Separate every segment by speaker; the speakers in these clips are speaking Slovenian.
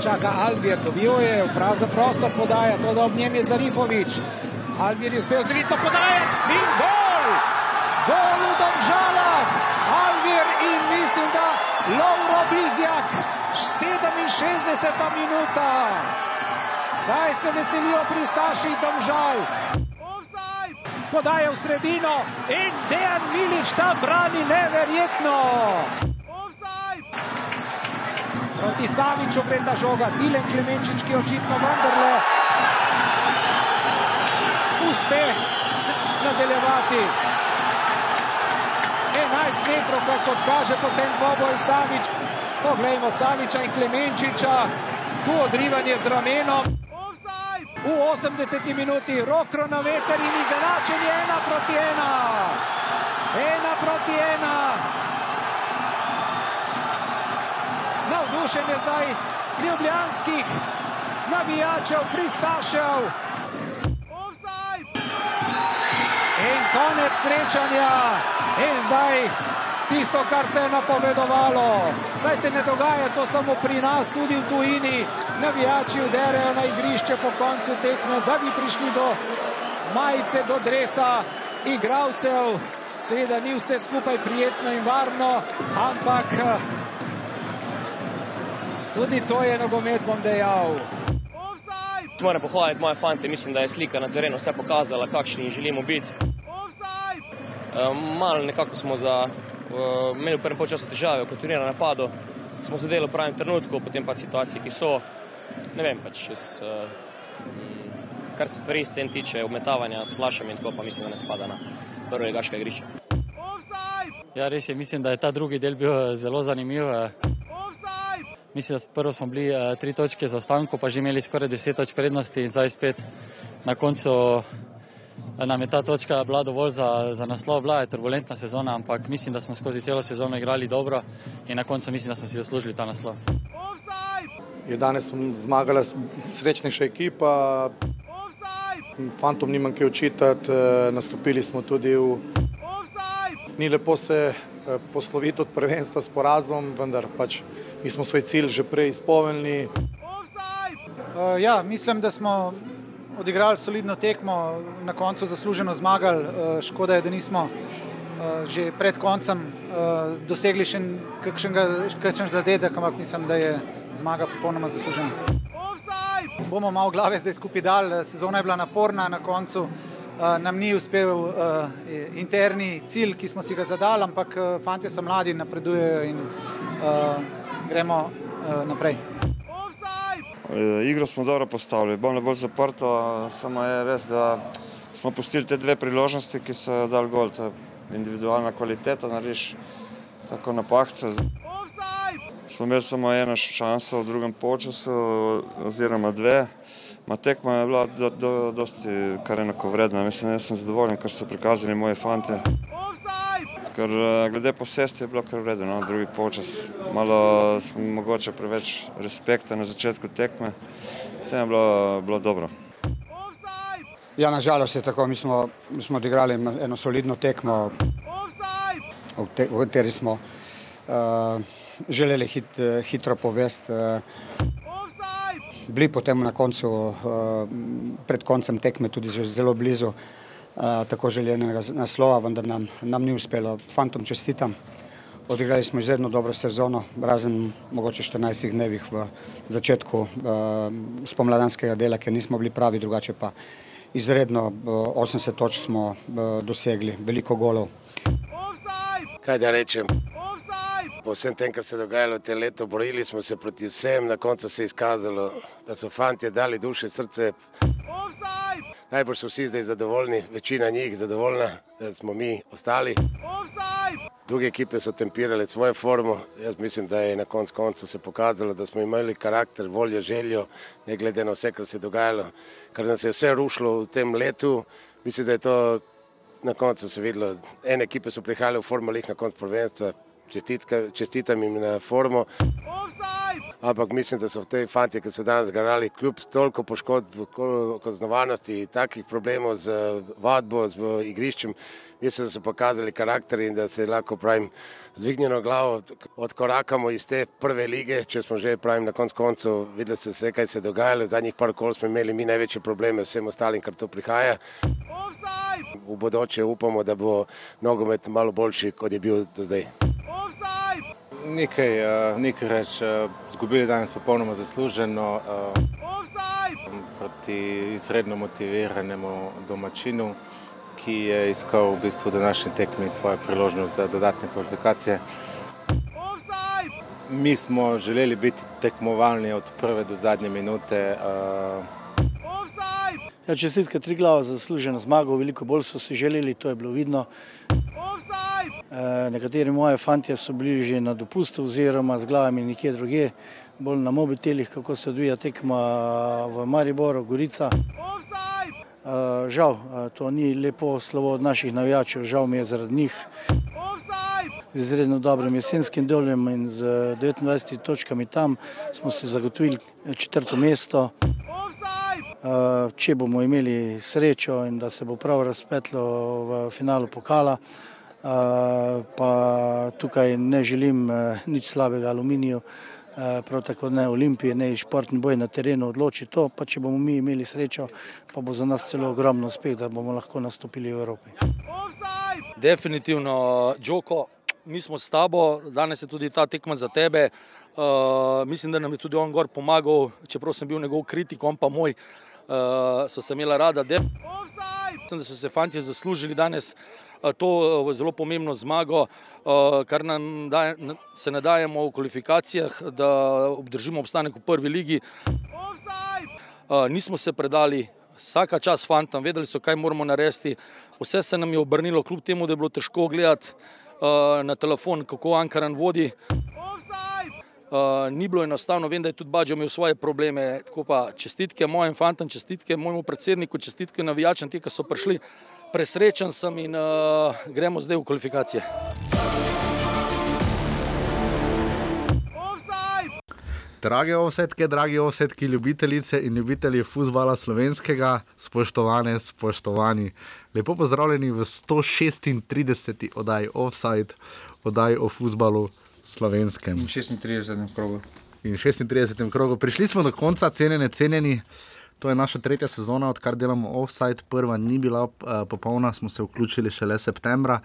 Speaker 1: čaka Albir, dobil je prav za prostor podaja, to da ob njem je Zarifovič. Albir je uspel z levico podajati in gol! Gol v Domžalah! Albir in mislim, da Lauro Bizjak, 67. minuta. Zdaj se veselijo pristaši Domžal. Podaja v sredino in Dejan Milič tam brani neverjetno. Proti Saviču gre ta žoga, Dilen Klemenčič, ki očitno vendarle uspe nadaljevati. 11 metrov, kot kaže potem dvoboj Savič. Poglejmo Saviča in Klemenčiča, tu odrivanje z ramenom. V 80 minuti rokro na veter in izenačenje ena proti ena. Ena proti ena. Navdušen je zdaj ljubljanskih navijačev, pristašev. In konec srečanja. In zdaj tisto, kar se je napovedovalo. Saj se ne dogaja to samo pri nas, tudi v tujini. Navijači uderejo na igrišče po koncu tekme, da bi prišli do majice, do dresa igralcev. Seveda ni vse skupaj prijetno in varno, ampak tudi to je nogomet, bom dejal.
Speaker 2: Moram pohvaliti moje fante, mislim, da je slika na terenu vse pokazala, kakšni želimo biti. Malo nekako smo za, imeli v prvem času težave, kot turnira napadu, smo zadeli v pravem trenutku, potem pa situacije, ki so, ne vem, pač čez, kar se stvari scen tiče, obmetavanja s flašami in tako, pa mislim, da ne spada na prvo ligaško igrišče.
Speaker 3: Ja, res je, mislim, da je ta drugi del bil zelo zanimiv. Mislim, da prvo smo bili tri točke za ostanko, pa že imeli skoraj deset točk prednosti in zdaj spet na koncu nam je ta točka bila dovolj za, za naslov. Bila je turbulentna sezona, ampak mislim, da smo skozi celo sezono igrali dobro in na koncu mislim, da smo si zaslužili ta naslov.
Speaker 4: Je danes zmagala srečnejša ekipa, fantom nimam kaj očitati, nastopili smo tudi v. Ni lepo se posloviti od prvenstva s porazom, vendar pač mi smo svoj cilj že prej izpolnili.
Speaker 5: Uh, ja, mislim, da smo odigrali solidno tekmo, na koncu zasluženo zmagali. Uh, škoda je, da nismo uh, že pred koncem dosegli še kakšen zadetek, ampak mislim, da je zmaga popolnoma zaslužena. Bomo malo glave zdaj skupaj dal, sezona je bila naporna, na koncu nam ni uspel uh, interni cilj, ki smo si ga zadali, ampak uh, fanti so mladi, napredujejo in gremo naprej.
Speaker 6: Igro smo dobro postavili, bolj ne bolj zaprto, samo je res, da smo pustili te dve priložnosti, ki so dal gol. To je individualna kvaliteta, narediš tako napahce. Smo imeli samo eno šanso v drugem polčasu, oziroma dve. Ma tekma je bila do, do, dosti kar enako vredna. Mislim, da sem zadovoljen, kar so prikazali moji fanti. Ker glede posesti je bilo kar vredno, no? drugi polčas. Malo smo mogoče preveč respekta na začetku tekme, potem je bilo, bilo dobro.
Speaker 7: Ja, nažalost je tako, mi smo, mi smo odigrali eno solidno tekmo, v, te, v kateri smo uh, želeli hit, hitro povesti. Uh, bili potem na koncu, uh, pred koncem tekme tudi zelo blizu uh, tako željenega naslova, vendar nam, nam ni uspelo. Fantom čestitam. Odigrali smo izredno dobro sezono, razen mogoče 14 dnevih v začetku uh, spomladanskega dela, ker nismo bili pravi, drugače pa izredno uh, 80 točk smo dosegli, veliko golov.
Speaker 8: Kaj da rečem? Po vsem tem, kar se je dogajalo v tem letu, borili smo se proti vsem, na koncu se je izkazalo, da so fanti dali duše, srce. Najbolj so vsi zdaj zadovoljni, večina njih zadovoljna, da smo mi ostali. Druge ekipe so tempirale svojo formo. Jaz mislim, da je na koncu konca se pokazalo, da smo imeli karakter, voljo, željo, ne glede na vse, kar se je dogajalo, kar nas je vse rušilo v tem letu. Mislim, da je to na koncu se videlo. Ene ekipe so prihajale v formo, lih na koncu prvenstva. Čestitam jim na formo. Offside! Ampak mislim, da so te fanti, ki so danes garali, kljub toliko poškodb, kaznovanosti, takih problemov z vadbo, z igriščem, mislim, da so pokazali karakter in da se lahko pravim zvignjeno glavo odkorakamo iz te prve lige, če smo že pravim na koncu koncu videli ste vse, kaj se je dogajalo, zadnjih par kol smo imeli mi največje probleme vsem ostalim, kar to prihaja. V bodoče upamo, da bo nogomet malo boljši, kot je bil do zdaj.
Speaker 9: Nekaj, nekaj reč, zgubili danes popolnoma zasluženo proti izredno motiviranemu domačinu ki je iskal v bistvu današnji tekmi svojo priložnost za dodatne kvalifikacije. Mi smo želeli biti tekmovalni od prve do zadnje minute.
Speaker 10: Ja, čestitke tri glava za zasluženo zmago, veliko bolj so si želeli, to je bilo vidno. E, nekateri moje fantje so bili že na dopustu oziroma z glavami nekje druge, bolj na mobitelih, kako se odvija tekma v Mariboru, Gorica. Uh, žal, to ni lepo slovo od naših navijačev, žal mi je zaradi njih. Z izredno dobrim jesenskim doljem in z 29 točkami tam smo si zagotovili četrto mesto. Uh, če bomo imeli srečo in da se bo prav razpetlo v finalu pokala, uh, pa tukaj ne želim uh, nič slabega aluminiju. Eh, prav tako ne olimpije, ne športni boj na terenu odloči to, pa če bomo mi imeli srečo, pa bo za nas celo ogromno uspeh, da bomo lahko nastopili v Evropi.
Speaker 11: Definitivno, Džoko, mi smo s tabo, danes je tudi ta tekma za tebe. Uh, mislim, da nam je tudi on gor pomagal, čeprav sem bil njegov kritik, on pa moj, uh, so se imela rada. Mislim, da so se fanti zaslužili danes to zelo pomembno zmago, kar nam daje, se ne dajemo v kvalifikacijah, da obdržimo obstanek v prvi ligi. Nismo se predali, vsaka čas fantom, vedeli so, kaj moramo narediti. Vse se nam je obrnilo, kljub temu, da je bilo težko gledati na telefon, kako Ankaran vodi. Uh, ni bilo enostavno, vem, da je tudi Bađo imel svoje probleme. Tako pa čestitke mojim fantom, čestitke mojemu predsedniku, čestitke navijačem, ti, ki so prišli presrečen sem in uh, gremo zdaj v kvalifikacije.
Speaker 12: Drage ovsetke, dragi ovsetki, ljubitelice in ljubitelji futbola slovenskega, spoštovane, spoštovani. Lepo pozdravljeni v 136. oddaji Offside, oddaji o futbalu slovenskem.
Speaker 13: In 36. krogu.
Speaker 12: In 36. krogu. Prišli smo do konca, cenjeni, cenjeni. To je naša tretja sezona, odkar delamo offside. Prva ni bila uh, popolna, smo se vključili šele septembra.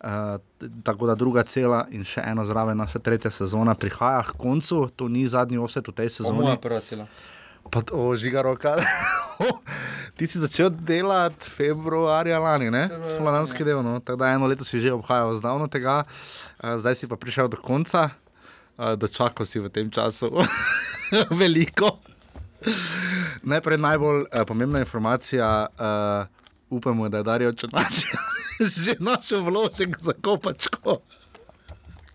Speaker 12: Uh, tako da druga cela in še eno zraven, naša tretja sezona prihaja k koncu. To ni zadnji offset v tej sezoni.
Speaker 13: Moja prva cela.
Speaker 12: Pa to žiga roka. Ti si začel delati februarja lani, ne? Smo lanski del, no? tako da eno leto si že obhajal zdavno tega, zdaj si pa prišel do konca, dočakal si v tem času veliko. Najprej najbolj uh, pomembna informacija, uh, upamo, da je Darijo Črnač že našel vložek za kopačko.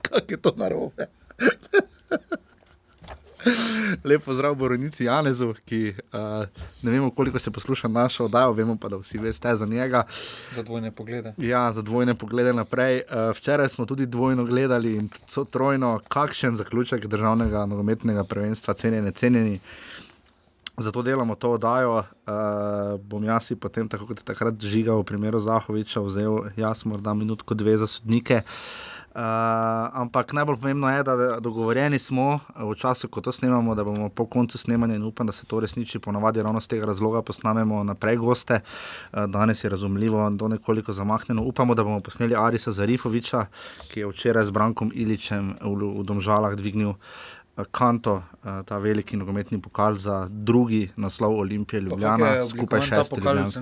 Speaker 12: Kaj je to narobe? Lepo zdrav, Boronici Janezu, ki uh, ne vemo, koliko se posluša našo oddajo, vemo pa, da vsi veste za njega.
Speaker 13: Za dvojne poglede.
Speaker 12: Ja, za dvojne poglede naprej. Uh, včeraj smo tudi dvojno gledali in so trojno, kakšen zaključek državnega nogometnega prvenstva, cenjeni, cenjeni. Zato delamo to oddajo. Uh, bom jaz potem, tako kot je takrat žigal v primeru Zahoviča, vzel jaz morda minutko dve za sodnike. Uh, ampak najbolj pomembno je, da dogovorjeni smo v času, ko to snemamo, da bomo po koncu snemanja in upam, da se to resniči. Ponavadi ravno z tega razloga posnamemo naprej goste. Uh, danes je razumljivo, da je nekoliko zamahnjeno. Upamo, da bomo posneli Arisa Zarifoviča, ki je včeraj z Brankom Iličem v, v Domžalah dvignil Kanto, eh, ta veliki nogometni pokal za drugi naslov Olimpije Ljubljana, skupaj šestih
Speaker 13: let.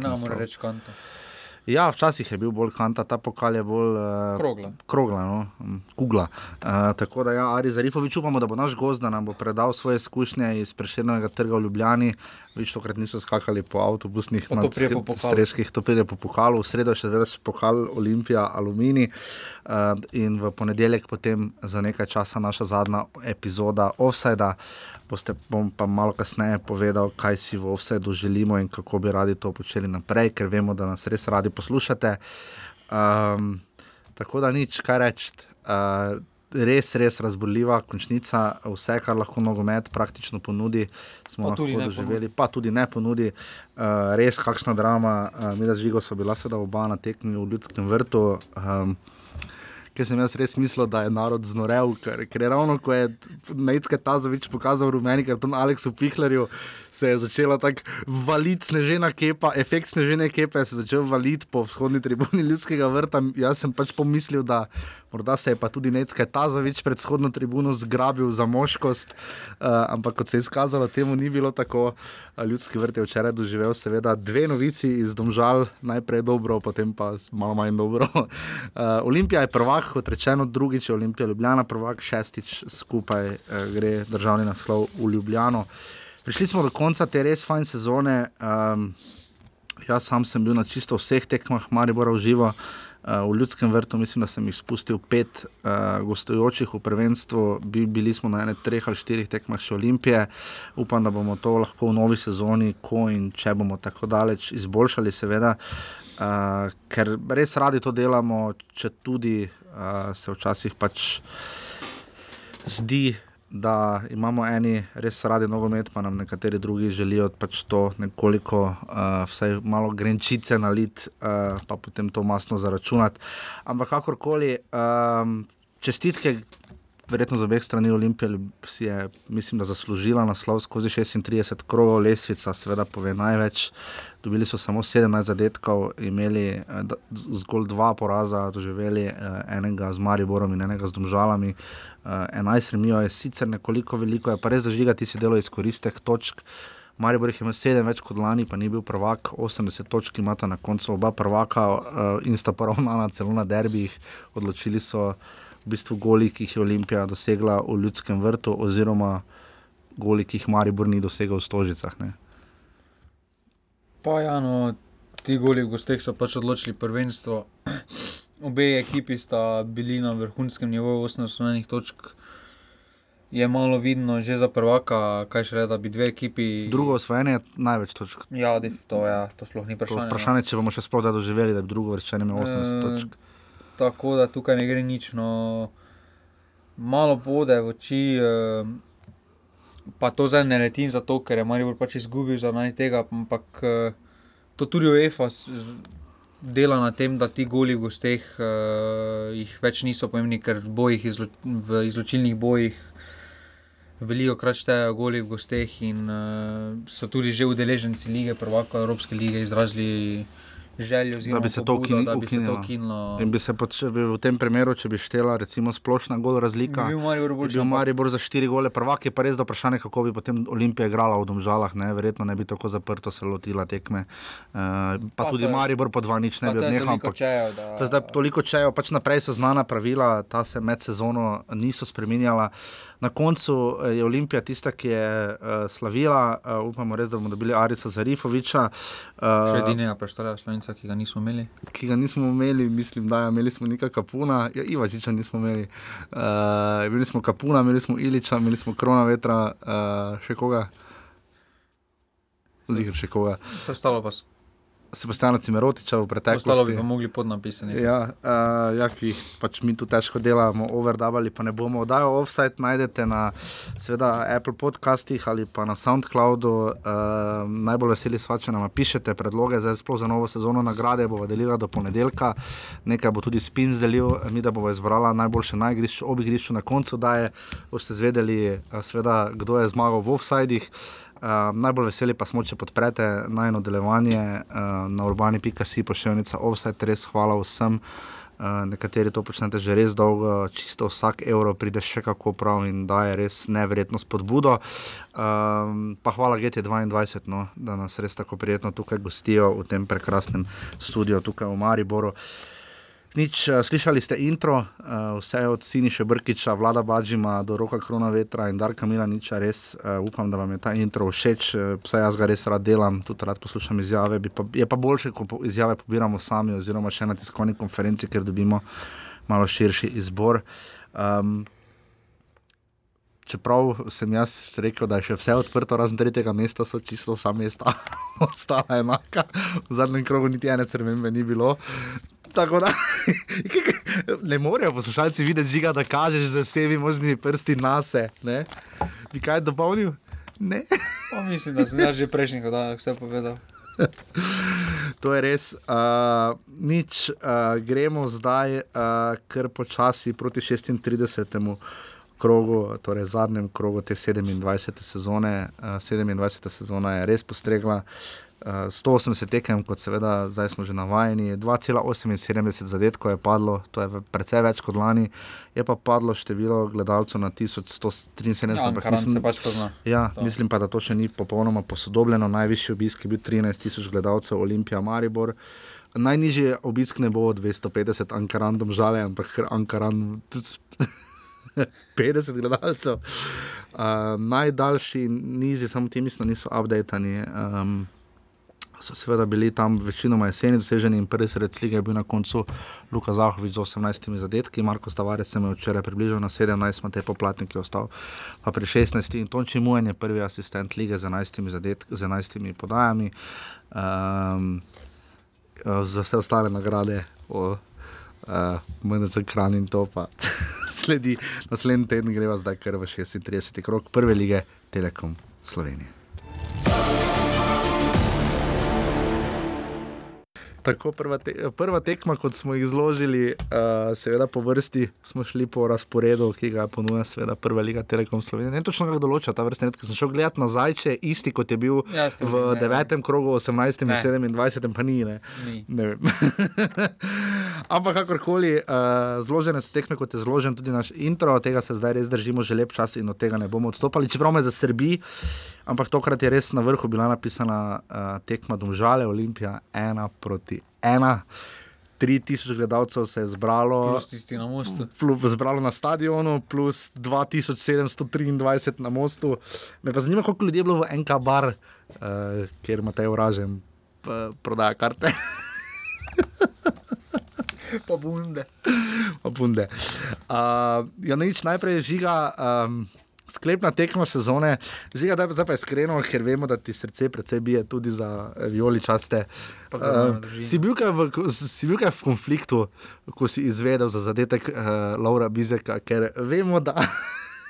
Speaker 12: Ja, včasih je bil bolj kanta, ta pokal je bolj uh,
Speaker 13: krogla.
Speaker 12: krogla no? Kugla. Uh, tako da, ja, Ari Zarifovič, upamo, da bo naš gost, da nam bo predal svoje izkušnje iz preširjenega trga v Ljubljani. Več tokrat niso skakali po avtobusnih
Speaker 13: streških,
Speaker 12: to pride po pokalu, v sredo še vedno pokal Olimpija, Alumini. Uh, in v ponedeljek potem za nekaj časa naša zadnja epizoda Offside. Boste, bom pa malo kasneje povedal, kaj si v vsedu želimo in kako bi radi to počeli naprej, ker vemo, da nas res radi poslušate. Um, tako da nič, kaj reči. Uh, res, res razborljiva končnica, vse, kar lahko nogomet praktično ponudi, smo
Speaker 13: Pa
Speaker 12: lahko doživeli, pa tudi ne ponudi. Uh, res, kakšna drama, uh, mi da žigo so bila, seveda, oba na tekmi v ljudskem vrtu. Um, Ker sem jaz res mislil, da je narod znorel, ker, ker je ravno ko je Mejtke Tazovič pokazal rumeni karton Aleksu Pihlerju, se je začela tako valiti snežena kepa, efekt snežene kepe se je začel valiti po vzhodni tribuni ljudskega vrta. Jaz sem pač pomislil, da morda se je pa tudi Mejtke Tazovič pred vzhodno tribuno zgrabil za moškost, uh, ampak kot se je izkazalo, temu ni bilo tako. Uh, Ljudski vrt je včeraj doživel seveda dve novici iz Domžal, najprej dobro, potem pa malo manj dobro. Uh, Olimpija je prvak, kot rečeno, drugič je Olimpija Ljubljana, prvak, šestič skupaj uh, gre državni naslov v Ljubljano. Prišli smo do konca te res fajn sezone. Um, jaz sam sem bil na čisto vseh tekmah, Maribora v živo. Uh, v Ljudskem vrtu mislim, da sem jih spustil pet uh, gostujočih v prvenstvu, Bi, bili smo na enem, treh ali štirih tekmah še Olimpije. Upam, da bomo to lahko v novi sezoni, ko in če bomo tako daleč izboljšali, seveda, uh, ker res radi to delamo, če tudi uh, se včasih pač zdi. Da imamo eni res radi nogomet, pa nam nekateri drugi želijo pač to nekoliko, uh, vsaj malo grenčice nalit, uh, pa potem to masno zaračunati. Ampak kakorkoli, um, čestitke, verjetno z obeh strani Olimpije, si je, mislim, zaslužila naslov skozi 36 krogov, lesvica, seveda pove največ. Dobili so samo 17 zadetkov, imeli eh, zgolj dva poraza, doživeli eh, enega z Mariborom in enega z Domžalami. Eh, 11 remijo je sicer nekoliko veliko, je pa res zažigati si delo izkoristek točk. Maribor jih ima 7 več kot lani, pa ni bil prvak, 80 točk imata na koncu oba prvaka uh, in sta poravnana celo na derbijih. Odločili so v bistvu goli, ki jih je Olimpija dosegla v ljudskem vrtu, oziroma goli, ki jih Maribor ni dosegel v Stožicah. Ne.
Speaker 13: Pa ja, no, ti goli v gosteh so pač odločili prvenstvo. Obe ekipi sta bili na vrhunskem nivoju, 8 osnovnih točk. Je malo vidno že za prvaka, kaj še reči, da bi dve ekipi.
Speaker 12: Drugo osvojene je največ točk.
Speaker 13: Ja, to, ja, to sploh ni
Speaker 12: To je
Speaker 13: vprašanje. no.
Speaker 12: vprašanje, če bomo še sploh doživeli, da bi drugo vrčanje imelo 80
Speaker 13: Eh,
Speaker 12: točk.
Speaker 13: Tako da tukaj ne gre nič. No, malo bode v oči, eh, pa to zdaj ne letim zato, ker je Maribor pač izgubil zaradi tega, ampak eh, to tudi UEFA dela na tem, da ti goli v gosteh uh, jih več niso pomembni, ker bojih, izlo, v izločilnih bojih veliko krat štejejo goli v gosteh in uh, so tudi že udeleženci lige, prvaka Evropske lige izrazili željo,
Speaker 12: Da bi se to
Speaker 13: da
Speaker 12: ukinilo.
Speaker 13: ukinilo.
Speaker 12: In bi se pač, če bi v tem primeru, če bi štela recimo splošna gol razlika,
Speaker 13: Bi bil Maribor
Speaker 12: bi bil Maribor za štiri gole, prvak je pa res do vprašanja, kako bi potem Olimpija igrala v Domžalah, ne? verjetno ne bi tako zaprto se lotila tekme. Uh, pa,
Speaker 13: Pa
Speaker 12: pa tudi
Speaker 13: je-
Speaker 12: Maribor po dva nič ne
Speaker 13: pa
Speaker 12: bi odnehal.
Speaker 13: toliko
Speaker 12: ampak-
Speaker 13: čejev, da-
Speaker 12: To je zdaj toliko čejev, pač naprej so znana pravila, ta se med sezono niso spremenjala. Na koncu eh, je Olimpija tista, ki je uh, slavila, uh, upamo res, da bomo dobili Arisa Zarifoviča. Uh,
Speaker 13: Še edinega predstavlja slovenca, ki ga nismo imeli.
Speaker 12: ki ga nismo imeli, mislim, da ja, imeli smo nekaj kapuna, ja, Ivačiča nismo imeli. Uh, imeli smo kapuna, imeli smo Iliča, imeli smo krona vetra, uh, še koga. Zgor še koga.
Speaker 13: Vse ostalo pa s-
Speaker 12: Sebastiana Cimerotiča v
Speaker 13: ostalo
Speaker 12: preteklosti.
Speaker 13: bi pa mogli podnapisati.
Speaker 12: Ja, uh, ja, ki jih pač mi tu težko delamo, overdavali pa ne bomo. Oddajo offside najdete na seveda, Apple podcastih ali pa na SoundCloudu. Uh, najbolj veseli sva, če nam pišete predloge zdaj sploh za novo sezono nagrade, bova delila do ponedeljka. Nekaj bo tudi spin zdelil, mi da bova izbrala najboljše na igrišču, ob igrišču na koncu daje. Boste zvedeli, uh, seveda, kdo je zmagal v offsidih. Uh, najbolj veseli pa smo, če podprete najno delovanje uh, na urbani.si pošiljnica offset, res hvala vsem. Uh, nekateri to počnete že res dolgo, čisto vsak evro pride še kako prav in daje res neverjetno spodbudo. Um, pa hvala GT22, no, da nas res tako prijetno tukaj gostijo v tem prekrasnem studiu tukaj v Mariboru. Nič, eh, slišali ste intro, eh, vse od Siniša Brkiča, Vlada Badžima do Roka Krona Vetra in Darka Milaniča. Res uh, upam, da vam je ta intro všeč, eh, saj jaz ga res rad delam, tudi rad poslušam izjave. Pa, je pa boljše, ko izjave pobiramo sami, oziroma še na tiskovni konferenci, ker dobimo malo širši izbor. Um, Čeprav sem jaz rekel, da je še vse odprto, razen tretjega mesta, so čisto vsa mesta ostala enaka. V zadnjem krogu niti ene crvene ni bilo. Tako da ne morejo poslušalci videti žiga, da kažeš z vsemi možnimi prsti na se. Ne? Bi kaj dopolnil? Ne.
Speaker 13: Pa mislim, da sem že prejšnji, da vse povedal.
Speaker 12: To je res. Uh, nič, uh, gremo zdaj uh, kar počasi proti 36. krogu, torej zadnjem krogu te 27. sezone. Uh, 27. sezona je res postregla. Uh, 180 tekem, kot seveda, zdaj smo že navajeni, 2,78 zadetkov je padlo, to je precej več kot lani, je pa padlo število gledalcev na 1173.
Speaker 13: Ja,
Speaker 12: ampak
Speaker 13: se pač pozna.
Speaker 12: Ja,
Speaker 13: To.
Speaker 12: mislim pa, da to še ni popolnoma posodobljeno. Najvišji obisk je bil 13 tisoč gledalcev, Olimpija Maribor. Najnižji obisk ne bo 250, Ankaran domžale, ampak Ankaran tudi 50 gledalcev. Uh, najdaljši nizi, samo ti mislim, niso updatani. Um, So seveda bili tam večinoma jeseni doseženi in prvi sred lige je bil na koncu Luka Zahovič z 18 zadetki, Marko Stavares se je včeraj približal na 17, Matej Poplatnik je ostal pa pri 16 in Tonči Mujen je prvi asistent lige z 11 zadetki, z 11 podajami. Um, za vse ostale nagrade, o uh, MNC Kran in to pa sledi naslednji teden, greva zdaj kar v 36. krok prve lige Telekom Slovenije. Tako prva, te, prva tekma, kot smo jih izložili, uh, seveda po vrsti, smo šli po razporedu, ki ga ponuja, seveda prva liga Telekom Slovenije. Ne točno, kako določa ta vrstni red, ker sem šel gledat nazaj, če je isti, kot je bil
Speaker 13: Ja,
Speaker 12: v
Speaker 13: ne.
Speaker 12: devetem krogu, 18 in
Speaker 13: Ne.
Speaker 12: 27, pa ni. Ne,
Speaker 13: Ni.
Speaker 12: ne. Ampak kakorkoli, uh, zložene so tekme, kot je zložen tudi naš intro, tega se zdaj res držimo že lep čas in od tega ne bomo odstopali, čeprav me zaskrbi. Ampak tokrat je res na vrhu bila napisana uh, tekma Domžale, Olimpija, ena proti ena. 3000 gledalcev se je zbralo.
Speaker 13: Plus tisti na mostu.
Speaker 12: Plus, zbralo na stadionu, plus 2723 na mostu. Me pa zanima, koliko ljudi je bilo v NK bar, uh, kjer ima te uražen, prodaja karte.
Speaker 13: Pa bunde.
Speaker 12: Pa bunde. Uh, ja, nič najprej žiga. Um, Sklepna tekma sezone, žiga, da zdaj pa iskreno, ker vemo, da ti srce precej bije tudi za eh,
Speaker 13: za mano
Speaker 12: Uh, si, bil v, si bil kaj v konfliktu, ko si izvedel za zadetek uh, Laura Bizeka, ker vemo, da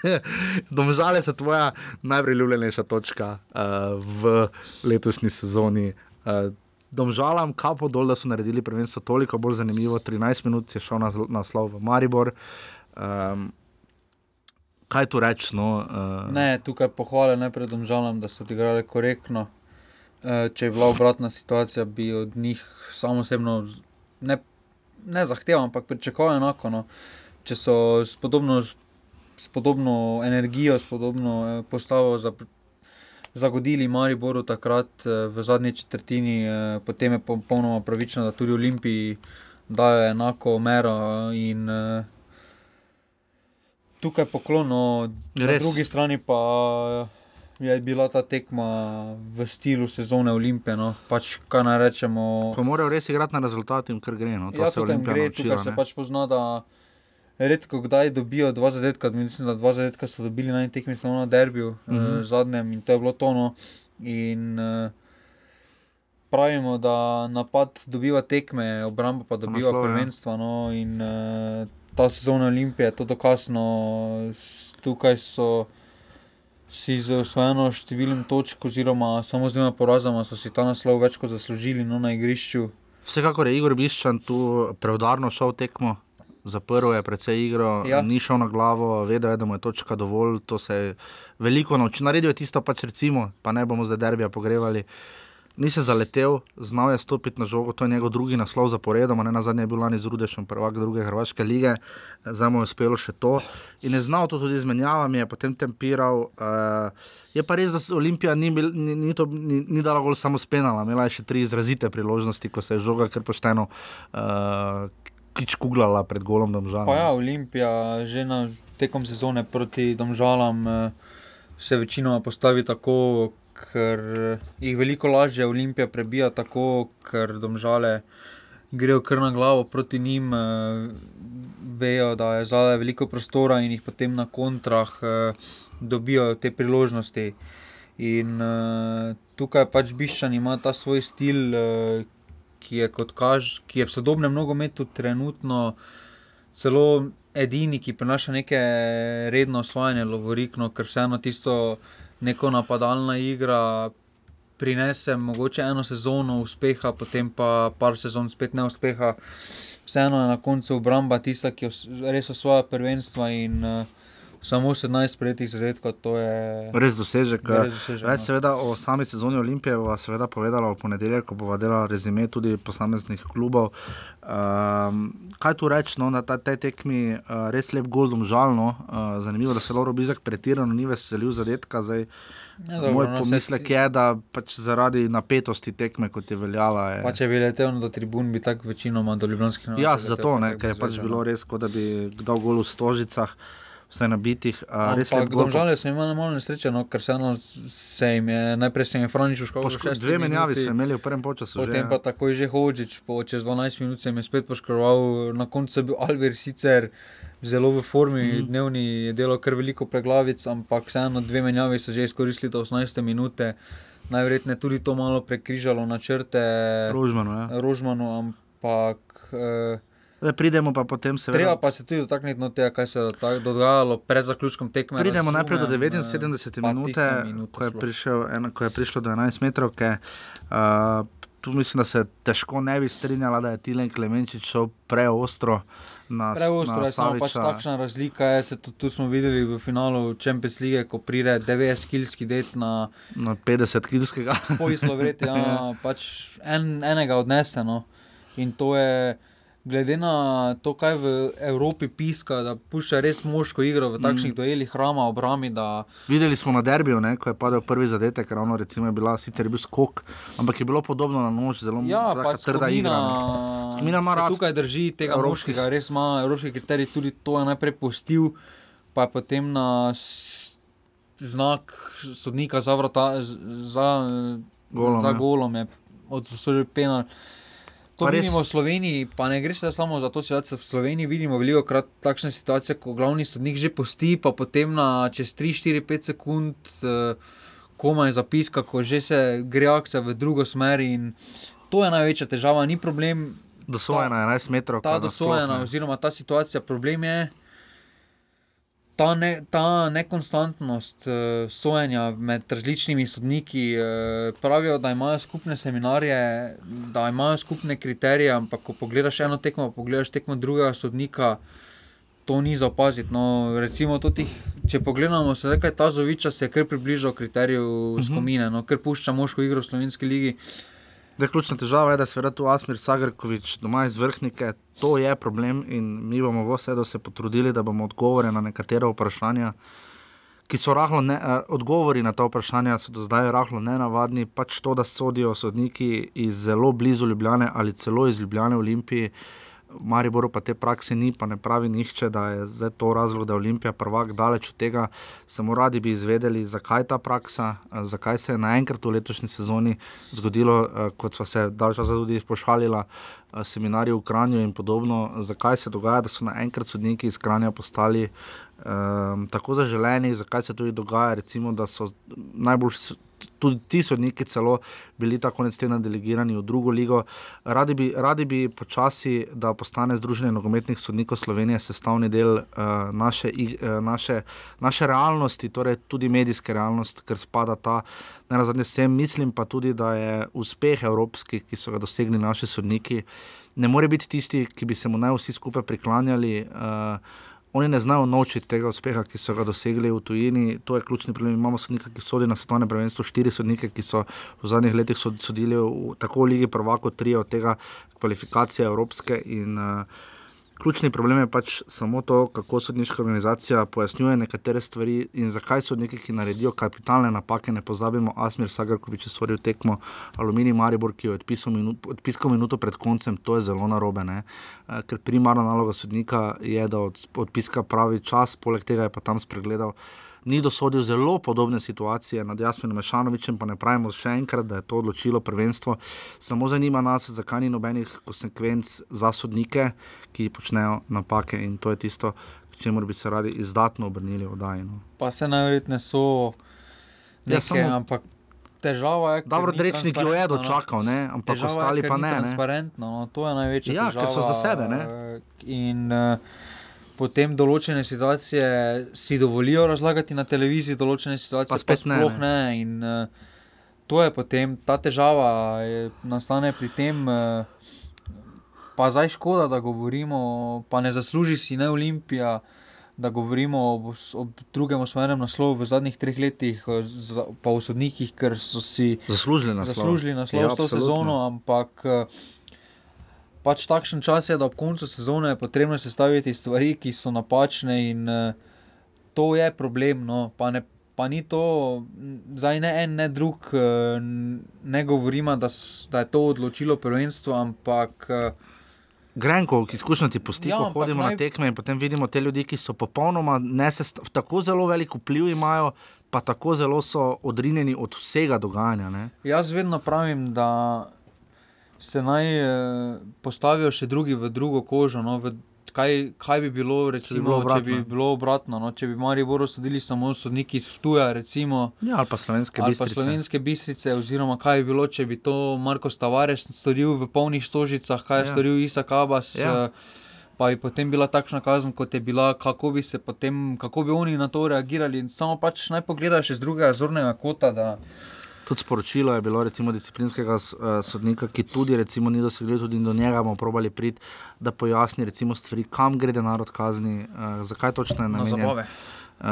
Speaker 12: domžale so tvoja najpriljubljenejša točka uh, v letošnji sezoni. Uh, Domžalam, kapo dol, da so naredili prvenstvo toliko bolj zanimivo. 13 minut je šel na naslov v Maribor. Um, kaj tu reči? No, uh,
Speaker 13: Ne, tukaj pohvale najprej domžalam, da so odigrali korektno. Eh, Če je bila obratna situacija, bi od njih samo osebno ne, ne zahteval, ampak pričakoval enako. No. Če so s podobno, s podobno energijo, s podobno eh, postavo za, zagodili Mariboru takrat v zadnji četrtini, eh, potem je popolnoma pravično, da tudi Olimpiji dajo enako mero. In, eh, tukaj poklono, na
Speaker 12: Res.
Speaker 13: drugi strani pa je bila ta tekma v stilu sezone Olimpije. No. Pač, kaj naj rečemo,
Speaker 12: Ko morajo res igrati na rezultat, jim kar gre. No, to
Speaker 13: ja,
Speaker 12: se Olimpija
Speaker 13: gre,
Speaker 12: naučila.
Speaker 13: tukaj se
Speaker 12: ne.
Speaker 13: pač pozna, da redko kdaj dobijo dva zadetka. Mislim, da dva zadetka so dobili na eni tekmi samo na derbiju, mm
Speaker 12: Mhm.
Speaker 13: -hmm. zadnjem in to je bilo tono. In uh, pravimo, da napad dobiva tekme, obramba pa dobiva
Speaker 12: ja.
Speaker 13: prvenstva. No, in uh, ta sezona Olimpije je to dokazno. S- Tukaj so si z osvojeno številom točk, oziroma samo z dvema porazoma, so si ta naslov več kot zaslužili no, na igrišču.
Speaker 12: Vsekakor je Igor Biščan tu preudarno šel tekmo. Zaprl je precej igro, ja. Ni šel na glavo, vedel je, da mu je točka dovolj. To se je veliko naučil. Naredil je tisto, pač recimo, pa ne bomo zdaj derbija pogrevali. Ni se zaletel, znal je stopiti na žogo, to je njegov drugi naslov zaporedoma, ne na zadnje je bil lani z Rudešem, prvak druge Hrvaške lige, zdaj mu je uspelo še to. In je znal to tudi z menjavami, je potem tempiral. Uh, je pa res, da Olimpija ni, bil, ni, ni, to, ni, ni dala gol samo spenala, imela je še tri izrazite priložnosti, ko se je žoga kar pošteno uh, kičkuglala pred golom domžalam.
Speaker 13: Pa ja, Olimpija že na tekom sezone proti Domžalam eh, se večinoma postavi tako, ker eh, jih veliko lažje Olimpija prebija tako, ker Domžale grejo kar na glavo proti njim, eh, vejo, da je zadaj veliko prostora in jih potem na kontrah eh, dobijo te priložnosti. In tukaj pač Biščan ima ta svoj stil, ki je, kaž, ki je v sodobnem nogometu trenutno celo edini, ki prinaša neke redno osvajanje lovorik, no, ker vseeno tisto neko napadalna igra prinese mogoče eno sezono uspeha, potem pa par sezon spet neuspeha. Vseeno je na koncu obramba tista, ki res osvaja prvenstva in uh, samo 17 prejetih zadetkov, to je
Speaker 12: Res dosežek.
Speaker 13: Res dosežek,
Speaker 12: Več
Speaker 13: no.
Speaker 12: seveda o sami sezoni Olimpije bova seveda povedala v ponedeljek, ko bova delala rezime tudi posameznih klubov. Um, kaj tu reči, no, na ta- tej tekmi uh, res lep gol domžalno. Uh, zanimivo, da se Loro Bizak pretirano ni veselil zadetka. Zdaj,
Speaker 13: Ja, dobro,
Speaker 12: moj
Speaker 13: no,
Speaker 12: pomislek
Speaker 13: saj-
Speaker 12: je, da pač zaradi napetosti tekme, kot je veljala. Je,
Speaker 13: Pa če bi letel do tribun, bi tako večinoma do Ljubljanskih
Speaker 12: Ja,
Speaker 13: letel,
Speaker 12: zato, ne, ker je pač bilo
Speaker 13: no.
Speaker 12: res, kot da bi dal gol v stožicah, vse nabitih.
Speaker 13: Domžale so imeli malo nesreče, no, ker vseeno se jim je, najprej se jim Franič uškodil.
Speaker 12: Poško- dve menjavi so imeli v prvem že,
Speaker 13: Potem
Speaker 12: ja.
Speaker 13: pa takoj že Hočič, po čez 12 minut se je spet poškodoval, na koncu je bil Alver sicer zelo v formi, mm. dnevni je delal kar veliko preglavic, ampak vseeno dve menjavi so že izkoristili do 18 minute. Najverjetneje tudi to malo prekrižalo načrte
Speaker 12: Rožmanu, ja.
Speaker 13: Rožmanu ampak eh,
Speaker 12: pridemo pa potem seveda.
Speaker 13: Treba pa se tudi dotakniti no, tega, kaj se je dogajalo pred zaključkom tekme.
Speaker 12: Pridemo najprej do
Speaker 13: razumem,
Speaker 12: 79
Speaker 13: eh, pa
Speaker 12: minute,
Speaker 13: tista minuta
Speaker 12: ko je, prišel, eno, ko je prišlo do 11 metrov. Uh, tu mislim, da se težko ne bi strinjala, da je Tilen Klemenčič šel preostro na
Speaker 13: Preostro
Speaker 12: na
Speaker 13: je samo pač takšna razlika. Je, se tu, tu smo videli v finalu Champions League, ko pride 90-kilski det na
Speaker 12: Na 50-kilskega.
Speaker 13: svoj slovret, ja, pač en, enega odnese. No. In to je, glede na to, kaj v Evropi piska, da pušča res moško igro v takšnih
Speaker 12: Mm.
Speaker 13: mm. duelih, hrama, obrami. Da,
Speaker 12: Videli smo na derbiju, ne, ko je padel prvi zadetek, ravno recimo je bila sicer je bil skok, ampak je bilo podobno na nož, zelo
Speaker 13: Ja, pač
Speaker 12: trda igra. ne. Skomina ima rad
Speaker 13: tukaj drži tega
Speaker 12: evropskih-
Speaker 13: moškega, res ima evropski kriterij, tudi to je najprej postil, pa je potem na znak sodnika za, vrata, za,
Speaker 12: Golom,
Speaker 13: za
Speaker 12: ja.
Speaker 13: golom je odsodil penal. To
Speaker 12: Pa
Speaker 13: pa
Speaker 12: res-
Speaker 13: vidimo v Sloveniji, pa ne gre se samo za to situacijo. V Sloveniji vidimo veliko krat takšne situacije, ko glavni sodnik že posti, pa potem na čez 3, 4, 5 sekund eh, komaj zapiska, ko že se gre akcija v drugo smer. In to je največja težava, ni problem.
Speaker 12: Dosojena 11 metrov.
Speaker 13: Ta dosojena, oziroma ta situacija, problem je ta, ne, ta nekonstantnost uh, sojenja med različnimi sodniki. Uh, pravijo, da imajo skupne seminarje, da imajo skupne kriterije, ampak ko pogledaš eno tekmo, pa pogledaš tekmo drugega sodnika. To ni za opaziti. No, recimo, tih, če pogledamo, se je ta Zoviča se je kar približal kriteriju
Speaker 12: Mhm.
Speaker 13: skomine, no, ker pušča moško igro v slovenski ligi.
Speaker 12: Zdaj, ključna težava je, da seveda tu Asmir Sagrkovič doma iz vrhnike, to je problem in mi bomo vse do se potrudili, da bomo odgovore na nekatera vprašanja, ki so rahlo, ne, eh, odgovori na ta vprašanja so do zdaj rahlo nenavadni, pač to, da sodijo sodniki iz zelo blizu Ljubljane ali celo iz Ljubljane v Olimpiji. V Mariboru pa te prakse ni, pa ne pravi nihče, da je zdaj to razlog, da je Olimpija prvak daleč od tega. Samo radi bi izvedeli, zakaj ta praksa, eh, zakaj se je naenkrat v letošnji sezoni zgodilo, eh, kot sva se dalj časa tudi pošalila, eh, seminarji v Kranju in podobno, zakaj se dogaja, da so naenkrat sodniki iz Kranja postali um, tako zaželeni, zakaj se tudi dogaja, recimo, da so najboljši. Tudi ti sodniki celo bili tako konec tedna delegirani v drugo ligo. Radi bi, radi bi počasi, da postane Združenje nogometnih sodnikov Slovenije sestavni del uh, naše, uh, naše, naše realnosti, torej tudi medijske realnosti, ker spada ta. Ne nazadnje s tem mislim pa tudi, da je uspeh evropski, ki so ga dosegli naši sodniki, ne more biti tisti, ki bi se mu naj vsi skupaj priklanjali. Uh, Oni ne znajo naučiti tega uspeha, ki so ga dosegli v tujini. To je ključni problem. Imamo sodnika, ki sodi na svetovne prvenstvo, štiri sodnike, ki so v zadnjih letih sod- sodili v tako v Ligi Prvako, tri od tega kvalifikacije evropske. In, uh, ključni problem je pač samo to, kako sodniška organizacija pojasnjuje nekatere stvari in zakaj sodniki, ki naredijo kapitalne napake, ne pozabimo, Asmir Sagarkovič je stvoril tekmo Aluminij Maribor, ki je odpisal, minu, odpisal minuto pred koncem, to je zelo narobe. Ne? Eh, Ker primarna naloga sodnika je, da od, odpiska pravi čas, poleg tega je pa tam spregledal. Ni dosodil zelo podobne situacije nad Jasminom Mešanovičem, pa ne pravimo še enkrat, da je to odločilo prvenstvo. Samo zanima nas, zakaj ni nobenih konsekvenc za sodnike, ki počnejo napake in to je tisto, k čemu bi se radi izdatno obrnili v Dajnu.
Speaker 13: Pa se najverjetneje so
Speaker 12: Ja,
Speaker 13: neke, ja,
Speaker 12: samo-
Speaker 13: ampak težava je,
Speaker 12: Dobro,
Speaker 13: ni
Speaker 12: Drečnik jo je
Speaker 13: no.
Speaker 12: dočakal, ne? ampak
Speaker 13: Težava je,
Speaker 12: ostali
Speaker 13: ker
Speaker 12: pa ne. ne.
Speaker 13: Transparentno, no, to je največja
Speaker 12: Ja,
Speaker 13: težava.
Speaker 12: ker so za sebe, ne.
Speaker 13: eh, In uh, potem določene situacije si dovolijo razlagati na televiziji, določene situacije
Speaker 12: Pa spet ne,
Speaker 13: sploh
Speaker 12: ne.
Speaker 13: ne. In, uh, to je potem ta težava, je, nastane pri tem. Uh, Pa zdaj škoda, da govorimo, pa ne zasluži si ne Olimpija, da govorimo o, o drugem osvojenem naslovu v zadnjih treh letih, eh, pa o sodnikih, ker so si
Speaker 12: Zaslužili naslov.
Speaker 13: zaslužili naslov
Speaker 12: Ja,
Speaker 13: to sezono, ampak eh, pač takšen čas je, da ob koncu sezone je potrebno sestaviti stvari, ki so napačne in eh, to je problem. No, pa ne, Pa ni to, zdaj ne en, ne drug, eh, ne govorimo, da, da je to odločilo prvenstvo, ampak eh,
Speaker 12: Grenko, ki izkušnja ti pusti,
Speaker 13: Ja,
Speaker 12: ko hodimo naj... na tekme in potem vidimo te ljudi, ki so popolnoma tako zelo velik vpliv imajo, pa tako zelo so odrinjeni od vsega dogajanja. Ne?
Speaker 13: Jaz vedno pravim, da se naj eh, postavijo še drugi v drugo kožo. No, v, kaj, kaj bi bilo, recimo, če bi bilo obratno, če bi bilo obratno no, če bi Mariboru sodili samo sodniki iz Tuja, recimo.
Speaker 12: Ja, ali pa slovenske
Speaker 13: ali pa
Speaker 12: bistrice.
Speaker 13: slovenske bistrice, oziroma kaj bi bilo, če bi to Marko Stavares storil v polnih stožicah, kaj je
Speaker 12: Ja.
Speaker 13: storil Isak Abas.
Speaker 12: Ja.
Speaker 13: Ja. Pa bi potem bila takšna kazen, kot je bila, kako bi se potem, kako bi oni na to reagirali. Samo pač naj pogledajo še z drugega zornega kota. Da,
Speaker 12: Tudi sporočilo je bilo recimo, disciplinskega eh, sodnika, ki tudi recimo, ni dosegljiv, tudi do njega bomo probali priti, da pojasni recimo, stvari, kam gre denar od kazni, uh, zakaj točno je
Speaker 13: Na
Speaker 12: namenjen.
Speaker 13: zabave.
Speaker 12: Uh,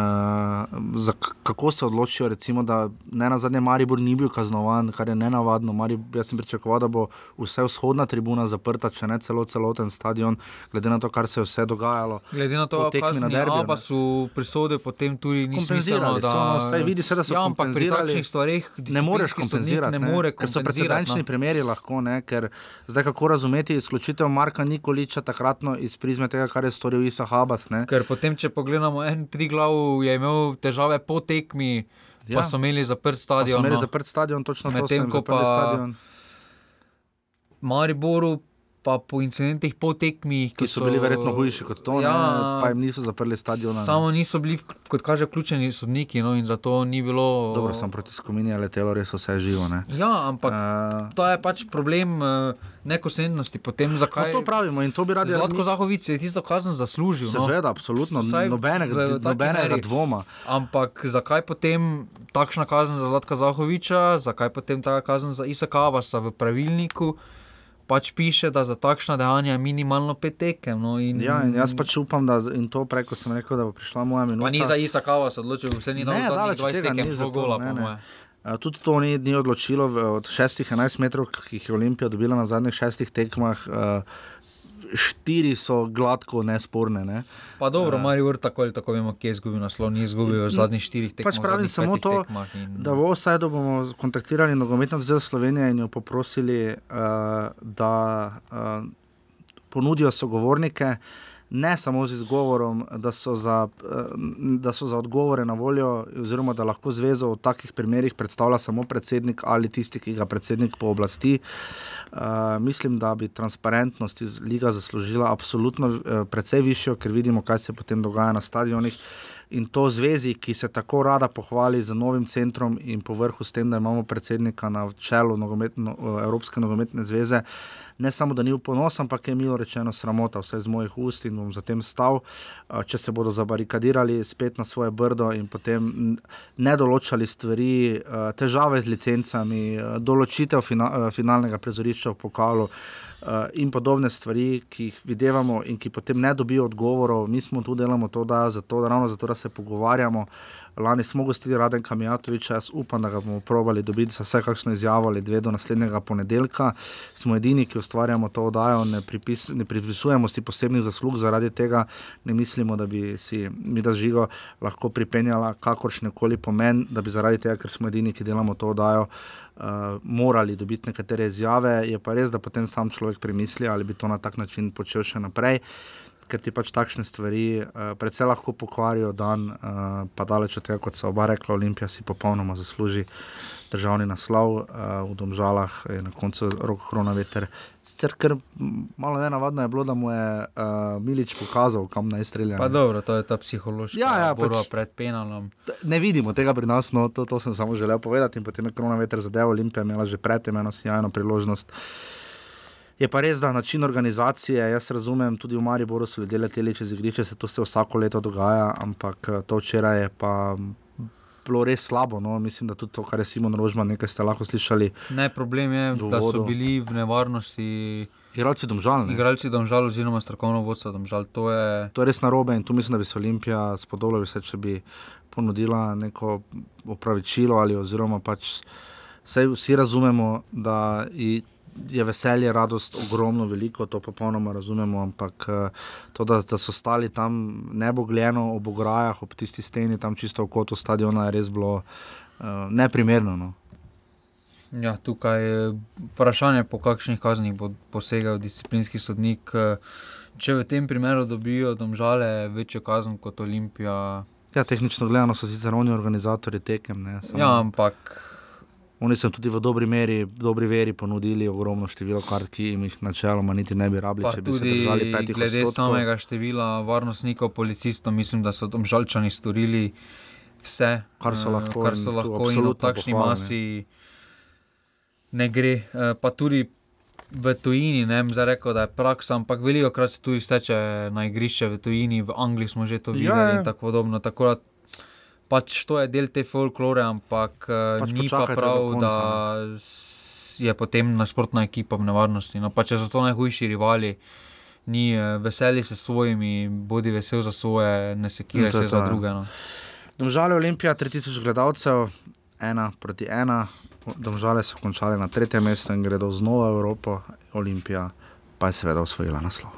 Speaker 12: za, kako se odločijo, recimo, da ne na zadnje Maribor ni bil kaznovan, kar je nenavadno. Maribor, jaz sem pričakoval, da bo vse vzhodna tribuna zaprta, če ne celo celoten stadion, glede na to, kar se je vse dogajalo.
Speaker 13: Glede na to, kako
Speaker 12: derbiju, ne.
Speaker 13: Aba so prisodili, potem tudi ni
Speaker 12: Kompenzirali
Speaker 13: da
Speaker 12: so, no, saj vidi se, da so
Speaker 13: ja, ampak pri takšnih stvareh
Speaker 12: ne moreš kompenzirati,
Speaker 13: ne
Speaker 12: ne,
Speaker 13: more
Speaker 12: ker so
Speaker 13: kompenzirati,
Speaker 12: precedenčni
Speaker 13: no.
Speaker 12: primeri lahko, ne, ker zdaj kako razumeti izključitev Marka Nikoliča takratno iz prizme tega, kar je storil Isa Habas. Ne.
Speaker 13: Ker potem, če pogledamo, en tri glav je imel težave po tekmi, ja. Pa so imeli zaprt
Speaker 12: Pa
Speaker 13: stadion.
Speaker 12: So imeli
Speaker 13: no.
Speaker 12: zaprt stadion, točno
Speaker 13: Medtem
Speaker 12: jim
Speaker 13: ko pa
Speaker 12: stadion.
Speaker 13: Mariboru, pa po incidentih po tekmi,
Speaker 12: Ki so bili verjetno hujši kot to, ja,
Speaker 13: Ja.
Speaker 12: pa jim niso zaprli stadiona. ne.
Speaker 13: Samo niso bili, kot kaže, vključeni sodniki, no, in zato ni bilo.
Speaker 12: Dobro, sem proti skupini, je letelo res vse živo. Ne.
Speaker 13: Ja, ampak
Speaker 12: uh,
Speaker 13: to je pač problem uh, nekosrednosti. Potem zakaj?
Speaker 12: No, to pravimo in to bi radi
Speaker 13: Zlatko
Speaker 12: razmi-
Speaker 13: Zahovic je tisto kazen zaslužil. no.
Speaker 12: Seveda, absolutno,
Speaker 13: Vsaj
Speaker 12: nobenega- nobenega dvoma.
Speaker 13: Ampak zakaj potem takšna kazen za Zlatka Zahoviča, zakaj potem ta kazen za Isaka Abasa v pravilniku? Pač piše, da za takšna dejanja je minimalno pet tekem. No, in,
Speaker 12: Ja, in jaz pač upam, da in to preko sem rekel, da bo prišla moja minuta.
Speaker 13: Pa ni za Isaka Abasa odločil, vse ni dal
Speaker 12: od
Speaker 13: 20
Speaker 12: tega,
Speaker 13: tekem,
Speaker 12: ni zato,
Speaker 13: gola,
Speaker 12: ne,
Speaker 13: po moje.
Speaker 12: Uh, Tudi to ni, ni odločilo od 6-11 metrov, ki jih je Olimpija dobila na zadnjih šestih tekmah. Uh, štiri so gladko nesporne. Ne.
Speaker 13: Pa dobro,
Speaker 12: Eh,
Speaker 13: Marijo tako ali tako vemo, kje je izgubil naslov, ni izgubil v zadnjih štirih tekmah.
Speaker 12: Pač pravim samo to,
Speaker 13: in-
Speaker 12: da v Osajdu bomo kontaktirali nogometno zvezo Slovenije in jo poprosili, uh, da uh, ponudijo sogovornike. Ne samo z izgovorom, da so, za, da so za odgovore na voljo, oziroma da lahko zvezo v takih primerih predstavlja samo predsednik ali tisti, ki ga predsednik pooblasti. Uh, mislim, da bi transparentnost iz Liga zaslužila absolutno uh, precej višjo, ker vidimo, kaj se potem dogaja na stadionih. In to zvezi, ki se tako rada pohvali z novim centrom in povrhu s tem, da imamo predsednika na čelu nogometno, eh, Evropske nogometne zveze, ne samo da ni v ponos, ampak je milo rečeno sramota, vse iz mojih ust in bom zatem stal, eh, če se bodo zabarikadirali spet na svoje brdo in potem ne določali stvari, eh, težave z licencami, določitev fina, finalnega prizorišča v pokalu. Uh, in podobne stvari, ki jih vidimo, in ki potem ne dobijo odgovorov. Mi smo tu delamo to, da, zato, ravno zato, da se pogovarjamo. Lani smo gostili Raden Kamijatoviča, jaz upam, da ga bomo probali dobiti za vse kakšno izjavo ali dve do naslednjega ponedeljka. Smo edini, ki ustvarjamo to oddajo, ne, pripis, ne pripisujemo si posebnih zaslug zaradi tega, ne mislimo, da bi si mi da žigo lahko pripenjala kakršne koli pomen, da bi zaradi tega, ker smo edini, ki delamo to oddajo. Uh, morali dobiti nekatere izjave, je pa res, da potem sam človek premisli, ali bi to na tak način počel še naprej. Ker ti pač takšne stvari uh, predvsej lahko pokvarijo dan, uh, pa daleč od tega, kot so oba rekla, Olimpija si popolnoma zasluži državni naslov uh, v Domžalah, je na koncu rok korona veter. Sicer kar malo ne navadno je bilo, da mu je uh, Milič pokazal, kam naj strelja.
Speaker 13: Pa dobro, to je ta psihološka
Speaker 12: Ja, ja,
Speaker 13: borba
Speaker 12: pač-
Speaker 13: pred penalom.
Speaker 12: Ne vidimo tega pri nas, no, to, to sem samo želel povedati. In potem je korona veter zadeval, Olimpija je imela že predtem eno sjajno priložnost. Je pa res, da način organizacije, jaz razumem, tudi v Mariboru so ljudje leteli čez igrišče, se to se vsako leto dogaja, ampak eh, to včeraj je pa bilo res slabo. No. Mislim, da tudi to, kar je Simon Rožman, nekaj ste lahko slišali.
Speaker 13: Ne, problem je,
Speaker 12: v
Speaker 13: da so bili v nevarnosti.
Speaker 12: Igralci domžal. ne.
Speaker 13: Igralci domžal, oziroma strokovno vodstvo domžal. To je
Speaker 12: To je res narobe in tu mislim, da bi se Olimpija spodobila, bi se, če bi ponudila neko opravičilo ali oziroma pač vse, vsi razumemo, da je veselje, radost ogromno, veliko, to popolnoma razumemo, ampak eh, to, da, da so stali tam nebogljeno ob ograjah, ob tisti steni, tam čisto v kotu stadiona, je res bilo uh, neprimerno. No.
Speaker 13: Ja, tukaj je vprašanje, po kakšnih kaznih bo posegel disciplinski sodnik. eh, Če v tem primeru dobijo domžale večjo kazen kot Olimpija.
Speaker 12: Ja, tehnično gledano so sicer oni organizatori tekem. Ne, samo-
Speaker 13: Ja, ampak
Speaker 12: Oni so tudi v dobri meri, dobri veri ponudili ogromno število kart, ki jim jih načeloma niti ne bi rabili,
Speaker 13: pa
Speaker 12: če bi se
Speaker 13: tudi
Speaker 12: držali petih
Speaker 13: glede
Speaker 12: odstotkov.
Speaker 13: samega števila varnostnikov, policistov, mislim, da so domžalčani storili vse,
Speaker 12: Kar so
Speaker 13: eh,
Speaker 12: lahko
Speaker 13: kar
Speaker 12: in
Speaker 13: so lahko in v
Speaker 12: absolutno
Speaker 13: takšni masi ne gre. Eh, Pa tudi v tujini, ne zdaj rekel, da je praksa, ampak veliko krat se tudi steče na igrišče v tujini, v Angliji smo že to
Speaker 12: Ja,
Speaker 13: videli
Speaker 12: ja.
Speaker 13: in tako podobno. Tako da pač to je del te folklore, ampak pač
Speaker 12: Pač
Speaker 13: ni pa prav,
Speaker 12: konca,
Speaker 13: da s- je potem nasprotna ekipa v nevarnosti. No, pa če so to najhujši rivali, ni eh, veseli se svojimi, bodi vesel za svoje, ne sekiraj se za
Speaker 12: ja.
Speaker 13: druge. No.
Speaker 12: Domžale Olimpija, 3000 gledalcev, ena proti ena. Domžale so končali na tretjem mestu in gredo znova v Evropo, Olimpija pa je seveda osvojila naslov.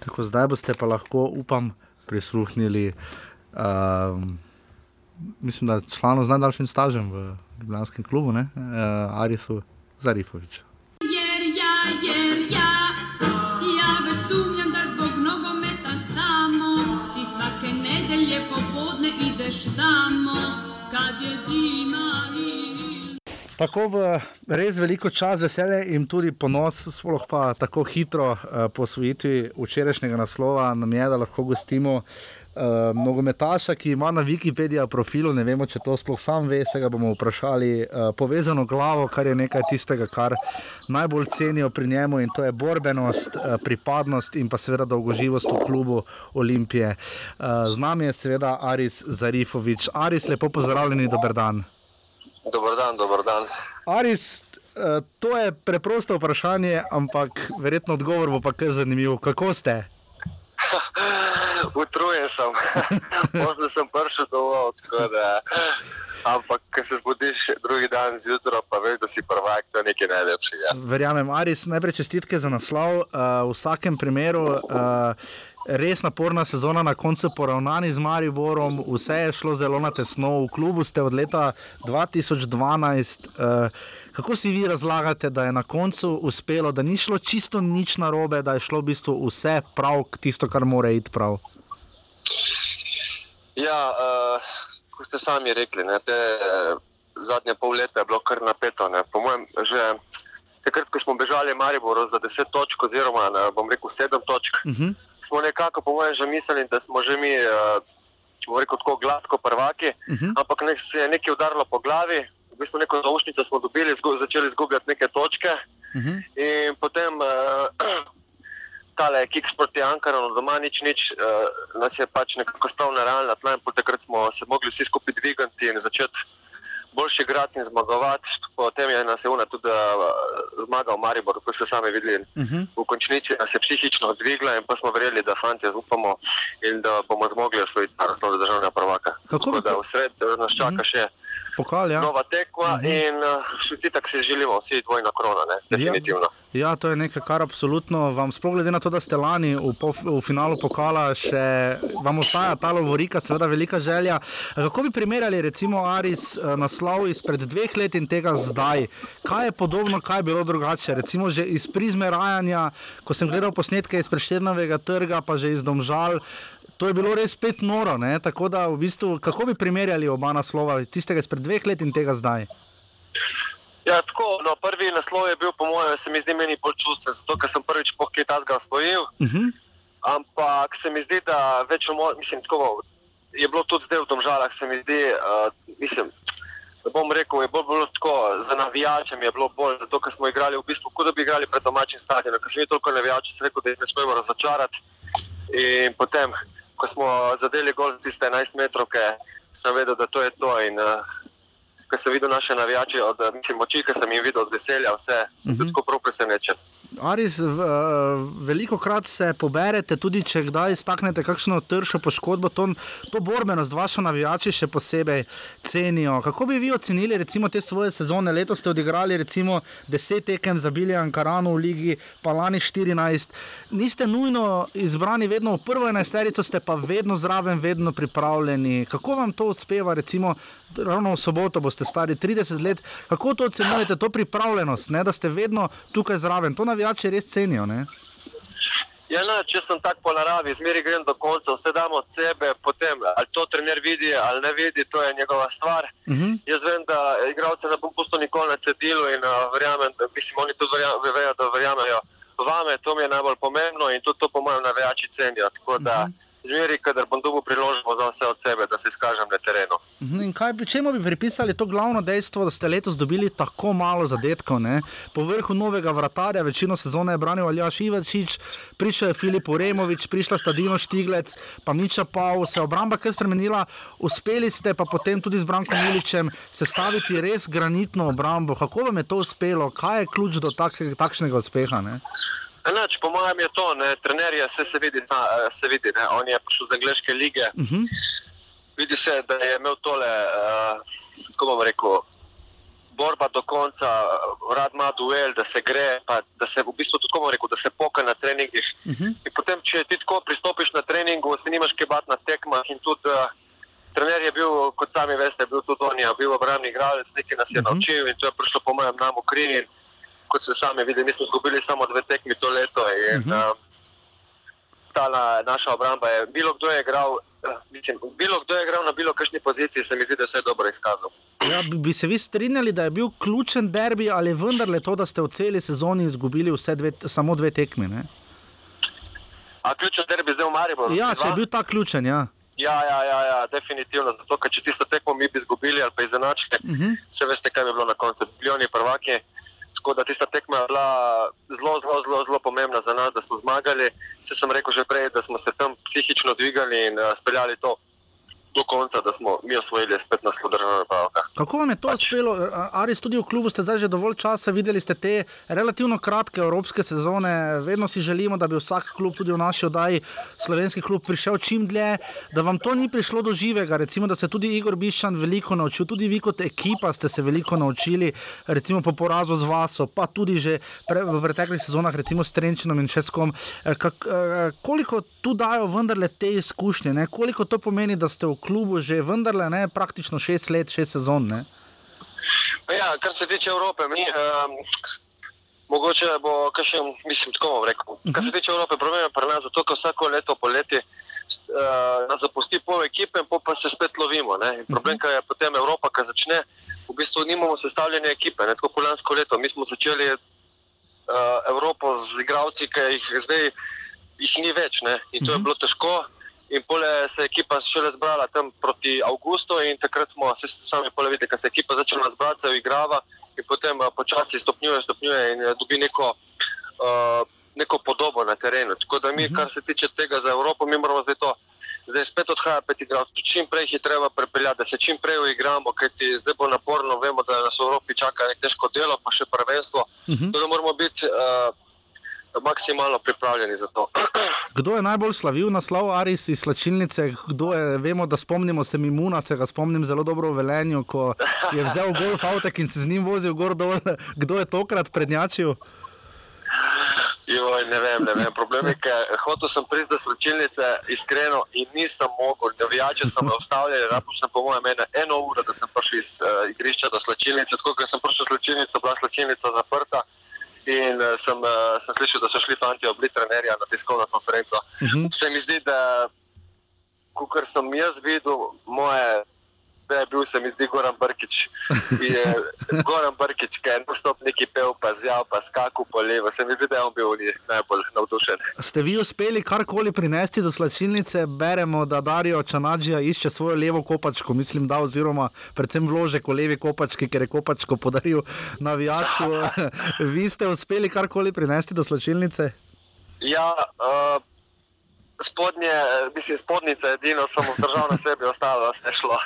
Speaker 12: Tako zdaj boste pa lahko, upam, prisluhnili, um, mislim, da članu z najdaljšim stažem v Ljubljanskem klubu, ne, uh, Arisu Zarifoviču.
Speaker 14: Jer ja, ja, ja već sumnjam da zbog nogometa samo ti svake nedelje popodne ideš tamo kad je zima i
Speaker 12: Tako v res veliko čas, veselje in tudi ponos, sploh pa tako hitro uh, po osvojitvi včerajšnjega naslova, nam je, da lahko gostimo uh, nogometaša, ki ima na Wikipediji profilu, ne vemo, če to sploh sam ve, se ga bomo vprašali, uh, povezano glavo, kar je nekaj tistega, kar najbolj cenijo pri njemu in to je borbenost, uh, pripadnost in pa seveda dolgoživost v klubu Olimpije. Uh, z nami je seveda Aris Zarifovič. Aris, lepo pozdravljeni, dober dan.
Speaker 15: Dobar dan, dobar dan.
Speaker 12: Aris, eh, to je preprosto vprašanje, ampak verjetno odgovor bo pa kar zanimiv. Kako ste?
Speaker 15: Utrujen sem, pozno sem prišel domov, da. Ampak, ko se zbudiš drugi dan zjutraj, pa veš, da si prvak, to je nekaj najlepšega.
Speaker 12: Verjamem, Aris, najprej čestitke za naslov. Uh, v vsakem primeru. Uh, Res naporna sezona na koncu poravnani z Mariborom, vse je šlo zelo na tesno. V klubu ste od leta 2012. Uh, kako si vi razlagate, da je na koncu uspelo, da ni šlo čisto nič narobe, da je šlo v bistvu vse prav, tisto, kar mora iti prav?
Speaker 15: Ja, uh, kot ste sami rekli, ne, te uh, zadnje pol leta je bilo kar napeto. Ne. Po mojem, že takrat, ko smo bežali Mariboru za 10 točk, oziroma ne, bom rekel 7 točk,
Speaker 12: Uh -huh.
Speaker 15: smo nekako, po mojem, že mislili, da smo že mi, uh, bom rekel, tako gladko prvaki,
Speaker 12: Uh -huh.
Speaker 15: ampak nek se je nekaj udarilo po glavi, v bistvu neko zaušnico smo dobili, zgu, začeli izgubljati neke točke.
Speaker 12: Uh -huh.
Speaker 15: In potem uh, tale kiks proti Ankaranu, doma nič, nič, uh, nas je pač nekako stal na realna tla in potem takrat smo se mogli vsi skupaj dvigati in začeti boljše igrati in zmagovati. Potem je nas je una tudi uh, zmagal Maribor, kot ste sami videli.
Speaker 12: Uh -huh.
Speaker 15: V končnici nas je psihično dvigla in pa smo verjeli, da fanti zaupamo in da bomo zmogli osvojiti naslov državnega prvaka.
Speaker 12: Kako
Speaker 15: da v sred nas čaka še
Speaker 12: Pokal, ja.
Speaker 15: nova tekma
Speaker 12: Mhm.
Speaker 15: in uh, vsi tako si želimo, vsi dvojna krona, ne? definitivno.
Speaker 12: Ja, to je nekaj, kar absolutno vam, sploh glede na to, da ste lani v, pof, v finalu pokala, še vam ostaja ta lovorika, seveda velika želja. Kako bi primerjali, recimo, Aris, eh, naslov izpred dveh let in tega zdaj. Kaj je podobno, kaj je bilo drugače? Recimo že iz prizme rajanja, ko sem gledal posnetke iz Prešternovega trga, pa že iz Domžal. To je bilo res spet noro, ne? tako da v bistvu, kako bi primerjali oba naslova, tistega izpred dveh let in tega zdaj?
Speaker 15: Ja, tako, no, prvi naslov je bil, po mojem, se mi zdi meni bolj čustven, zato ker sem prvič pohkaj tazga osvojil.
Speaker 12: Uh -huh.
Speaker 15: Ampak se mi zdi, da več o mojem, mislim, tako je bilo tudi zdaj v Domžalah, se mi zdi, uh, mislim, bom rekel, je bolj bilo tako, za navijačem je bilo bolj, zato ker smo igrali v bistvu, kot da bi igrali pred domačim stadionom, ker sem jih toliko navijačev, sem rekel, da jih ne smemo razočarati. In potem, ko smo zadeli gol za tiste 11 metrov, sem vedel, da to je to. In, uh, ko sem videl naše navijače, od mislim, moči, ki sem jih videl, od veselja, vse, sem uh -huh. tako prav presenečen.
Speaker 12: Aris, v, veliko krat se poberete, tudi če kdaj staknete kakšno tršo poškodbo, to, to borbenost vaše navijači še posebej cenijo. Kako bi vi ocenili recimo, te svoje sezone? Letos ste odigrali recimo 10 tekem za Biljan Karano v ligi, pa lani 14. Niste nujno izbrani vedno v prvo enajsterico, ste pa vedno zraven, vedno pripravljeni. Kako vam to uspeva, recimo, ravno v soboto boste stari 30 let, kako to ocenjujete, to pripravljenost, ne, da ste vedno tukaj zraven? To navijači res cenijo. Ne?
Speaker 15: Ja, no, če sem tako po naravi, zmeri grem do konca, vse damo od sebe, potem ali to trener vidi ali ne vidi, to je njegova stvar. Uh -huh. Jaz vem, da igralce ne bom pustil nikoli na cedilu in uh, verjamem, mislim, oni tudi verjamejo, vejo, da verjamejo vame, to mi je najbolj pomembno in tudi to po mojem navijači cenijo. Tako da uh -huh zmeri, kadar bom dobil priložnost, da vse od sebe, da se izkažem na terenu.
Speaker 12: Mhm, in kaj, čemu bi pripisali to glavno dejstvo, da ste letos dobili tako malo zadetkov? Ne? Po vrhu novega vratarja, večino sezone je branil Aljaš Ivačič, prišel je Filip Uremovič, prišla sta Dino Štiglec, pa Miča Pau, se je obramba kar spremenila, uspeli ste pa potem tudi z Brankom Miličem sestaviti res granitno obrambo. Kako vam je to uspelo, kaj je ključ do tak, takšnega uspeha? Ne?
Speaker 15: Enač, po mojem je to, ne, trener je se, se vidi, zna, eh, se vidi ne, on je prišel z angliške lige. Uh -huh. Vidi se, da je imel tole, uh, kako bom rekel, borba do konca, rad ima duel, da se gre, pa da se v bistvu bom rekel, da se poka na treningih. Uh -huh. In potem, če ti tako pristopiš na treningu, se nimaš kaj bat na tekmah in tudi uh, trener je bil, kot sami veste, bil tudi on, je bil obrambni igralec, nekaj nas je uh -huh. naučil in to je prišlo po mojem nam v krivi kot se sami vidi, mi smo izgubili samo dve tekmi to leto. In, uh -huh. uh, ta na, naša obramba je bilo kdo je igral. Mislim, bilo kdo je igral na bilo kakšni poziciji, se mi zdi, da se je dobro izkazal.
Speaker 12: Ja, bi, bi se vi strinjali, da je bil ključen derbi ali vendarle to, da ste v celi sezoni izgubili dve, samo dve tekmi? Ne?
Speaker 15: A ključen derbi zdaj v Mariboru?
Speaker 12: Ja, če je bil ta ključen, ja.
Speaker 15: Ja, ja, ja, ja definitivno. Zato, ker če tisto tekmo mi bi izgubili ali pa izenačili, uh -huh. še veste, kaj bi bilo na koncu. Biljoni prvaki. Tako da tista tekma je bila zelo, zelo, zelo, zelo pomembna za nas, da smo zmagali. Če sem rekel že prej, da smo se tam psihično dvigali in uh, speljali to do konca, da smo mi osvojili spet na slovenskem prvaka.
Speaker 12: Kako vam je to pač. uspelo? Aris, tudi v klubu ste zdaj že dovolj časa videli ste te relativno kratke evropske sezone. Vedno si želimo, da bi vsak klub, tudi v naši oddaji, slovenski klub, prišel čim dlje, da vam to ni prišlo do živega. Recimo, da se tudi Igor Bišan veliko naučil, tudi vi kot ekipa ste se veliko naučili, recimo po porazu z Vaso, pa tudi že pre, v preteklih sezonah, recimo s Trenčinom in Českom. E, kak, e, koliko tu dajo vendarle te izkušnje, ne? koliko to pomeni, da ste v klubu že vendarle ne, praktično šest let, šest sezon. Ne?
Speaker 15: Ja, kar se tiče Evrope, mi, um, mogoče bo še, mislim, tako bom rekel. Uh -huh. Kar se tiče Evrope, problem je pri nas, zato ker vsako leto poleti uh, nas zapusti pol ekipe in pa se spet lovimo. Ne? Problem uh -huh. je potem Evropa, ki začne, v bistvu nimamo sestavljene ekipe, ne? tako kot lansko leto. Mi smo začeli uh, Evropo z igravci, ki jih zdaj jih ni več ne? in to uh -huh. je bilo težko. In pole se je ekipa šele zbrala tam proti Augustu, in takrat smo se sami videli, da se je ekipa začela zbrati, igrava in potem počasi stopnjuje, stopnjuje in dobi neko, uh, neko podobo na terenu. Tako da mi, kar se tiče tega za Evropo, mi moramo zdaj to. Zdaj spet odhaja pet igralcev, čim prej jih je treba prepeljati, da se čim prej uigramo, ker ti zdaj bo naporno, vemo, da nas v Evropi čaka nek težko delo, pa še prvenstvo. Uh -huh. Da moramo biti uh, maksimalno pripravljeni za to.
Speaker 12: Kdo je najbolj slavil naslov Aris iz slačilnice? Kdo je, vemo, da spomnimo se Mimuna, se ga spomnim zelo dobro v Velenju, ko je vzel golf avtek in se z njim vozil gor dol. Kdo je tokrat prednjačil?
Speaker 15: Joj, ne vem, ne vem. Problem je, ker hotel sem priti do slčilnice, iskreno, in nisem mogel. Navijače so me ustavljali, rabim sem po mojem ene, eno uro, da sem prišel iz uh, igrišča do slčilnice. Tako, ker sem prišel do slčilnice, bila slčilnica zaprta. In uh, sem, uh, sem slišal, da so šli fanti obli trenerja na tiskovno konferenco. Uh -huh. Se mi zdi, da, kot sem jaz videl, moje je bil, se mi zdi, Goran Brkič. Je, Goran Brkič, ki je nastop neki pel, pa zjal, pa skakal po levo. Se mi zdi, da je on bil najbolj navdušen.
Speaker 12: Ste vi uspeli karkoli prinesti do slačilnice? Beremo, da Darijo Čanadžija išče svojo levo kopačko, mislim, da oziroma predvsem vložek v levi kopački, ker je kopačko podaril navijaču. vi ste uspeli karkoli prinesti do slačilnice?
Speaker 15: Ja, uh, spodnje, mislim, spodnice, edino sem držal na sebi, ostalo je šlo.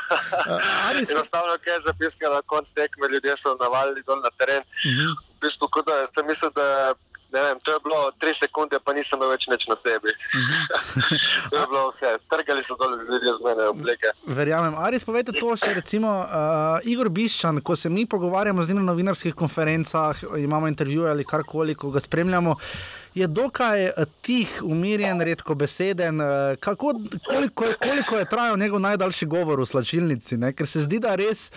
Speaker 15: Enostavno, kaj je zapisano, na koncu tekme, ljudje so navalili dol na teren. Uh -huh. V bistvu, da, sem mislil, da vem, to je bilo tri sekunde, pa nisem več nič na sebi. -huh. to je bilo vse, trgali so dol z ljudmi z mene obleke.
Speaker 12: Verjamem. Aris, povejte to še, recimo, uh, Igor Biščan, ko se mi pogovarjamo z njim na novinarskih konferencah, imamo intervjuje ali karkoli, ko ga spremljamo je dokaj eh, tih, umirjen, redko beseden. Eh, kako, koliko, koliko je trajal njegov najdaljši govor v slačilnici? Ne? Ker se zdi, da res.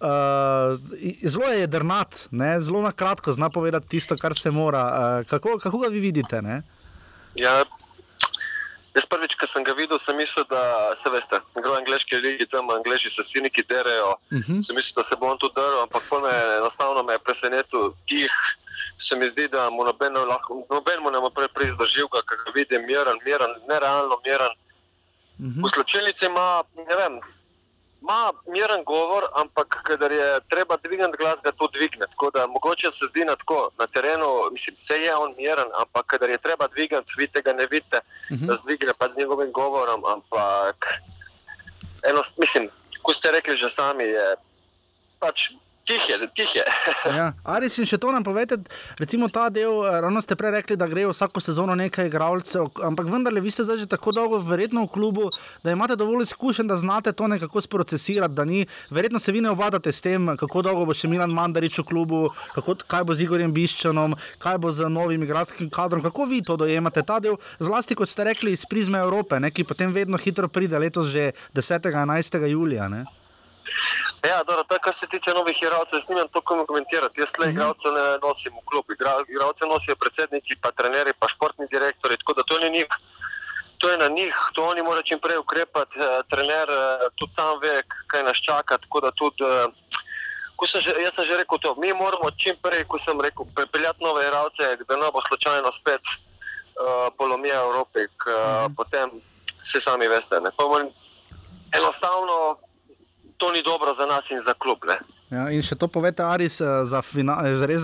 Speaker 12: Uh, zelo je jedrnat, ne? zelo na kratko zna povedati tisto, kar se mora. Uh, kako, kako ga vi vidite?
Speaker 15: Ja, jaz prvič, ko sem ga videl, sem mislil, da se veste, gre v angliški ligi, tam angliži se vsi neki derajo. Uh mhm. -huh. Sem mislil, da se bo on tu drl, ampak me, enostavno me je presenetil tih se mi zdi, da mu noben, lahko, noben mu ne more prizdržil, ker ga vidim miren, miren, nerealno miren. Uh -huh. V slučajnici ima, ne vem, ima miren govor, ampak kadar je treba dvigniti glas, ga to dvigne. Tako da mogoče se zdi na, tako, na terenu, mislim, vse je on miren, ampak kadar je treba dvigniti, vidite ga ne vidite, uh -huh. da zdvigne pa z njegovim govorom, ampak eno, mislim, ko ste rekli že sami, je pač Tih je, tih je.
Speaker 12: ja. Aris, in še to nam povete, recimo ta del, eh, ravno ste prej rekli, da grejo vsako sezono nekaj igralcev, ampak vendarle, vi ste zdaj že tako dolgo verjetno v klubu, da imate dovolj izkušen, da znate to nekako sprocesirati, da ni, verjetno se vi ne obadate s tem, kako dolgo bo še Milan Mandarič v klubu, kako, kaj bo z Igorjem Biščanom, kaj bo z novim igralskim kadrom, kako vi to dojemate, ta del, zlasti kot ste rekli, iz prizme Evrope, ne, ki potem vedno hitro pride, letos že 10. in 11. julija. Ne.
Speaker 15: Ja, dobro, to, kar se tiče novih igralcev, jaz nimam to komentirati. Jaz le mhm. igralce ne nosim v klub. Igralce nosijo predsedniki, pa trenerji, pa športni direktori. Tako da to ni njih. To je na njih, to oni morajo čim prej ukrepati. Eh, trener eh, tudi sam ve, kaj nas čaka. Tudi, eh, sem že, jaz sem že rekel to. Mi moramo čim prej, ko sem rekel, pripeljati nove igralce, da ne bo slučajno spet uh, polomija Evrope. Uh, mm. Potem se sami veste. Enostavno to ni dobro za nas in za klub.
Speaker 12: Ja, in še to povete, Aris, eh, za,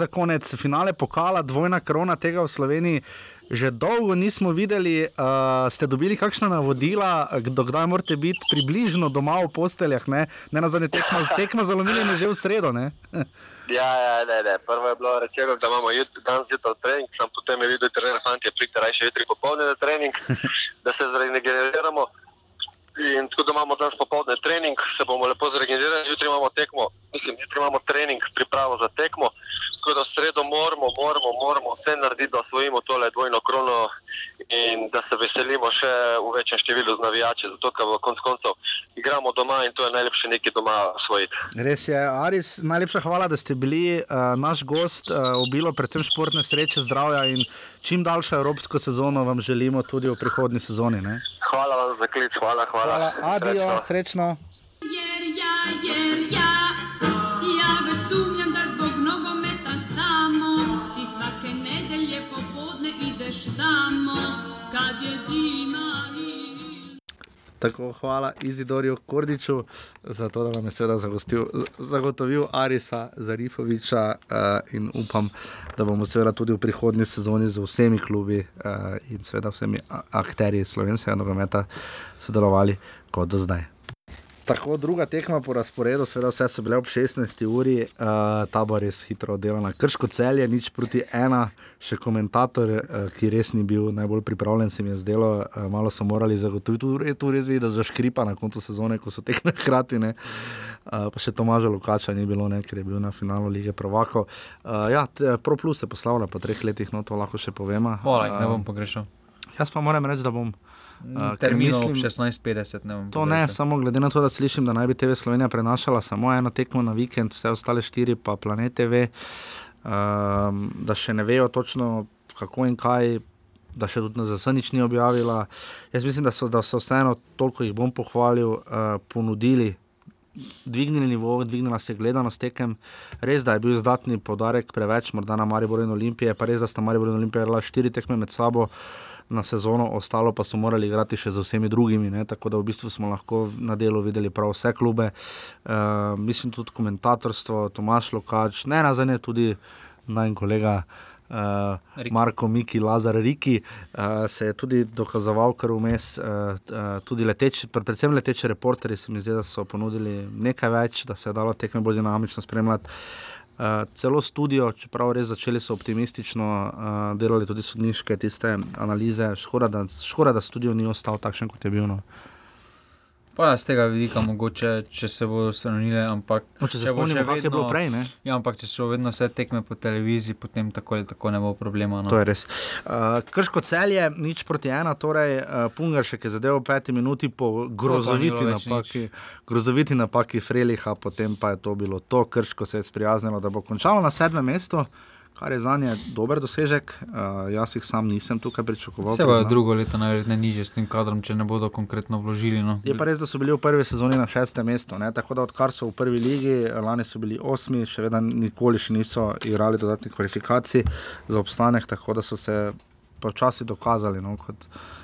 Speaker 12: za konec finale pokala, dvojna krona tega v Sloveniji. Že dolgo nismo videli, uh, ste dobili kakšna navodila, kdaj morate biti približno doma v posteljah, ne, ne na zadnje tekmo, tekmo za Lomilje, že v sredo. Ne?
Speaker 15: Ja, ja, ne, ne. Prvo je bilo rečeno, da imamo danes zjutraj trening, sem potem videl, da je trener, pridite raje jutri popoldne na trening, da se zregeneriramo. In tako da imamo danes popoldne trening, se bomo lepo zregenerirali, jutri imamo tekmo, mislim, jutri imamo trening, pripravo za tekmo. Tako da v sredo moramo, moramo, moramo vse narediti, da osvojimo tole dvojno krono in da se veselimo še v večjem številu z navijači, zato ker v konc koncev igramo doma in to je najlepše nekaj doma osvojiti.
Speaker 12: Res je, Aris, najlepša hvala, da ste bili uh, naš gost, uh, obilo predvsem športne sreče, zdravja in čim daljšo evropsko sezono vam želimo tudi v prihodnji sezoni. Ne?
Speaker 15: Hvala vam za klic, hvala, hvala. hvala.
Speaker 12: Adijo, srečno. srečno. Tako, hvala Izidorju Kordiču za to, da nam je seveda zagotovil Arisa Zarifoviča uh, in upam, da bomo seveda tudi v prihodnji sezoni z vsemi klubi uh, in seveda vsemi akterji slovenskega nogometa sodelovali kot do zdaj. Tako, druga tekma po razporedu, seveda vse so bile ob 16. uri, uh, tabor je hitro oddelana. Krško cel je nič proti ena, še komentator, uh, ki res ni bil najbolj pripravljen, se mi je zdelo, uh, malo so morali zagotoviti. Tu, tu res vidi, da zaškripa na koncu sezone, ko so tekme hkrati. Uh, pa še Tomaža Lukača ni bilo, ne, ker je bil na finalu lige Provako. Uh, ja, Pro Plus se poslavlja po treh letih, no to lahko še povemo.
Speaker 13: Hvala, uh, ne bom pogrešal.
Speaker 12: Jaz pa moram reči, da bom.
Speaker 13: Uh, Terminov 16:50. Ne
Speaker 12: to ne, samo glede na to, da slišim, da naj bi TV Slovenija prenašala samo eno tekmo na vikend, vse ostale štiri pa planet TV, uh, da še ne vejo točno kako in kaj. Da še tudi za vse nič ni objavila. Jaz mislim, da so, da so vseeno, toliko jih bom pohvalil, uh, ponudili, dvignili nivo, dvignila se gledanost tekem. Res, da je bil izdatni podarek preveč, morda na Mariboru in Olimpije, pa res, da sta Mariboru in Olimpije imela štiri tekme med sabo. Uh, na sezono, ostalo pa so morali igrati še z vsemi drugimi. Ne? Tako da v bistvu smo lahko na delu videli prav vse klube. Uh, mislim tudi komentatorstvo, Tomaš Lokač, ne nazadnje tudi naj kolega. Uh, Marko Miki, Lazar Riki, uh, se je tudi dokazoval, ker vmes, uh, uh, tudi leteči, predvsem leteči reporterji, se mi zdi, da so ponudili nekaj več, da se je dalo tekme bolj dinamično spremljati. Uh, celo studio, čeprav res začeli so optimistično, uh, delali tudi sodniške tiste analize, škoda, da, škoda, da studio ni ostal takšen, kot je bil. No.
Speaker 13: Pa z tega vidika, mogoče, če se bodo spremenili. Ampak
Speaker 12: no, če se spomnimo, kako je bilo prej. Ne?
Speaker 13: Ja, ampak če so vedno vse tekme po televiziji, potem tako ali tako ne bo problema. No.
Speaker 12: To je res. Uh, krško cel je, nič proti ena, torej uh, Pungar še je zadeval peti minuti po grozoviti napaki, grozoviti napaki Freliha, potem pa je to bilo to, krško se je sprijaznilo, da bo končalo na sedmem mestu kar je za nje dober dosežek. Uh, jaz jih sam nisem tukaj pričakoval.
Speaker 13: Se bojo drugo leto najverjetneje niže s tem kadrom, če ne bodo konkretno vložili. No.
Speaker 12: Je pa res, da so bili v prvi sezoni na šestem mestu. Ne? Tako da odkar so v prvi ligi, lani so bili osmi, še vedno nikoli še niso igrali dodatnih kvalifikacij za obstanek, tako da so se počasi dokazali. No, kot, Uh,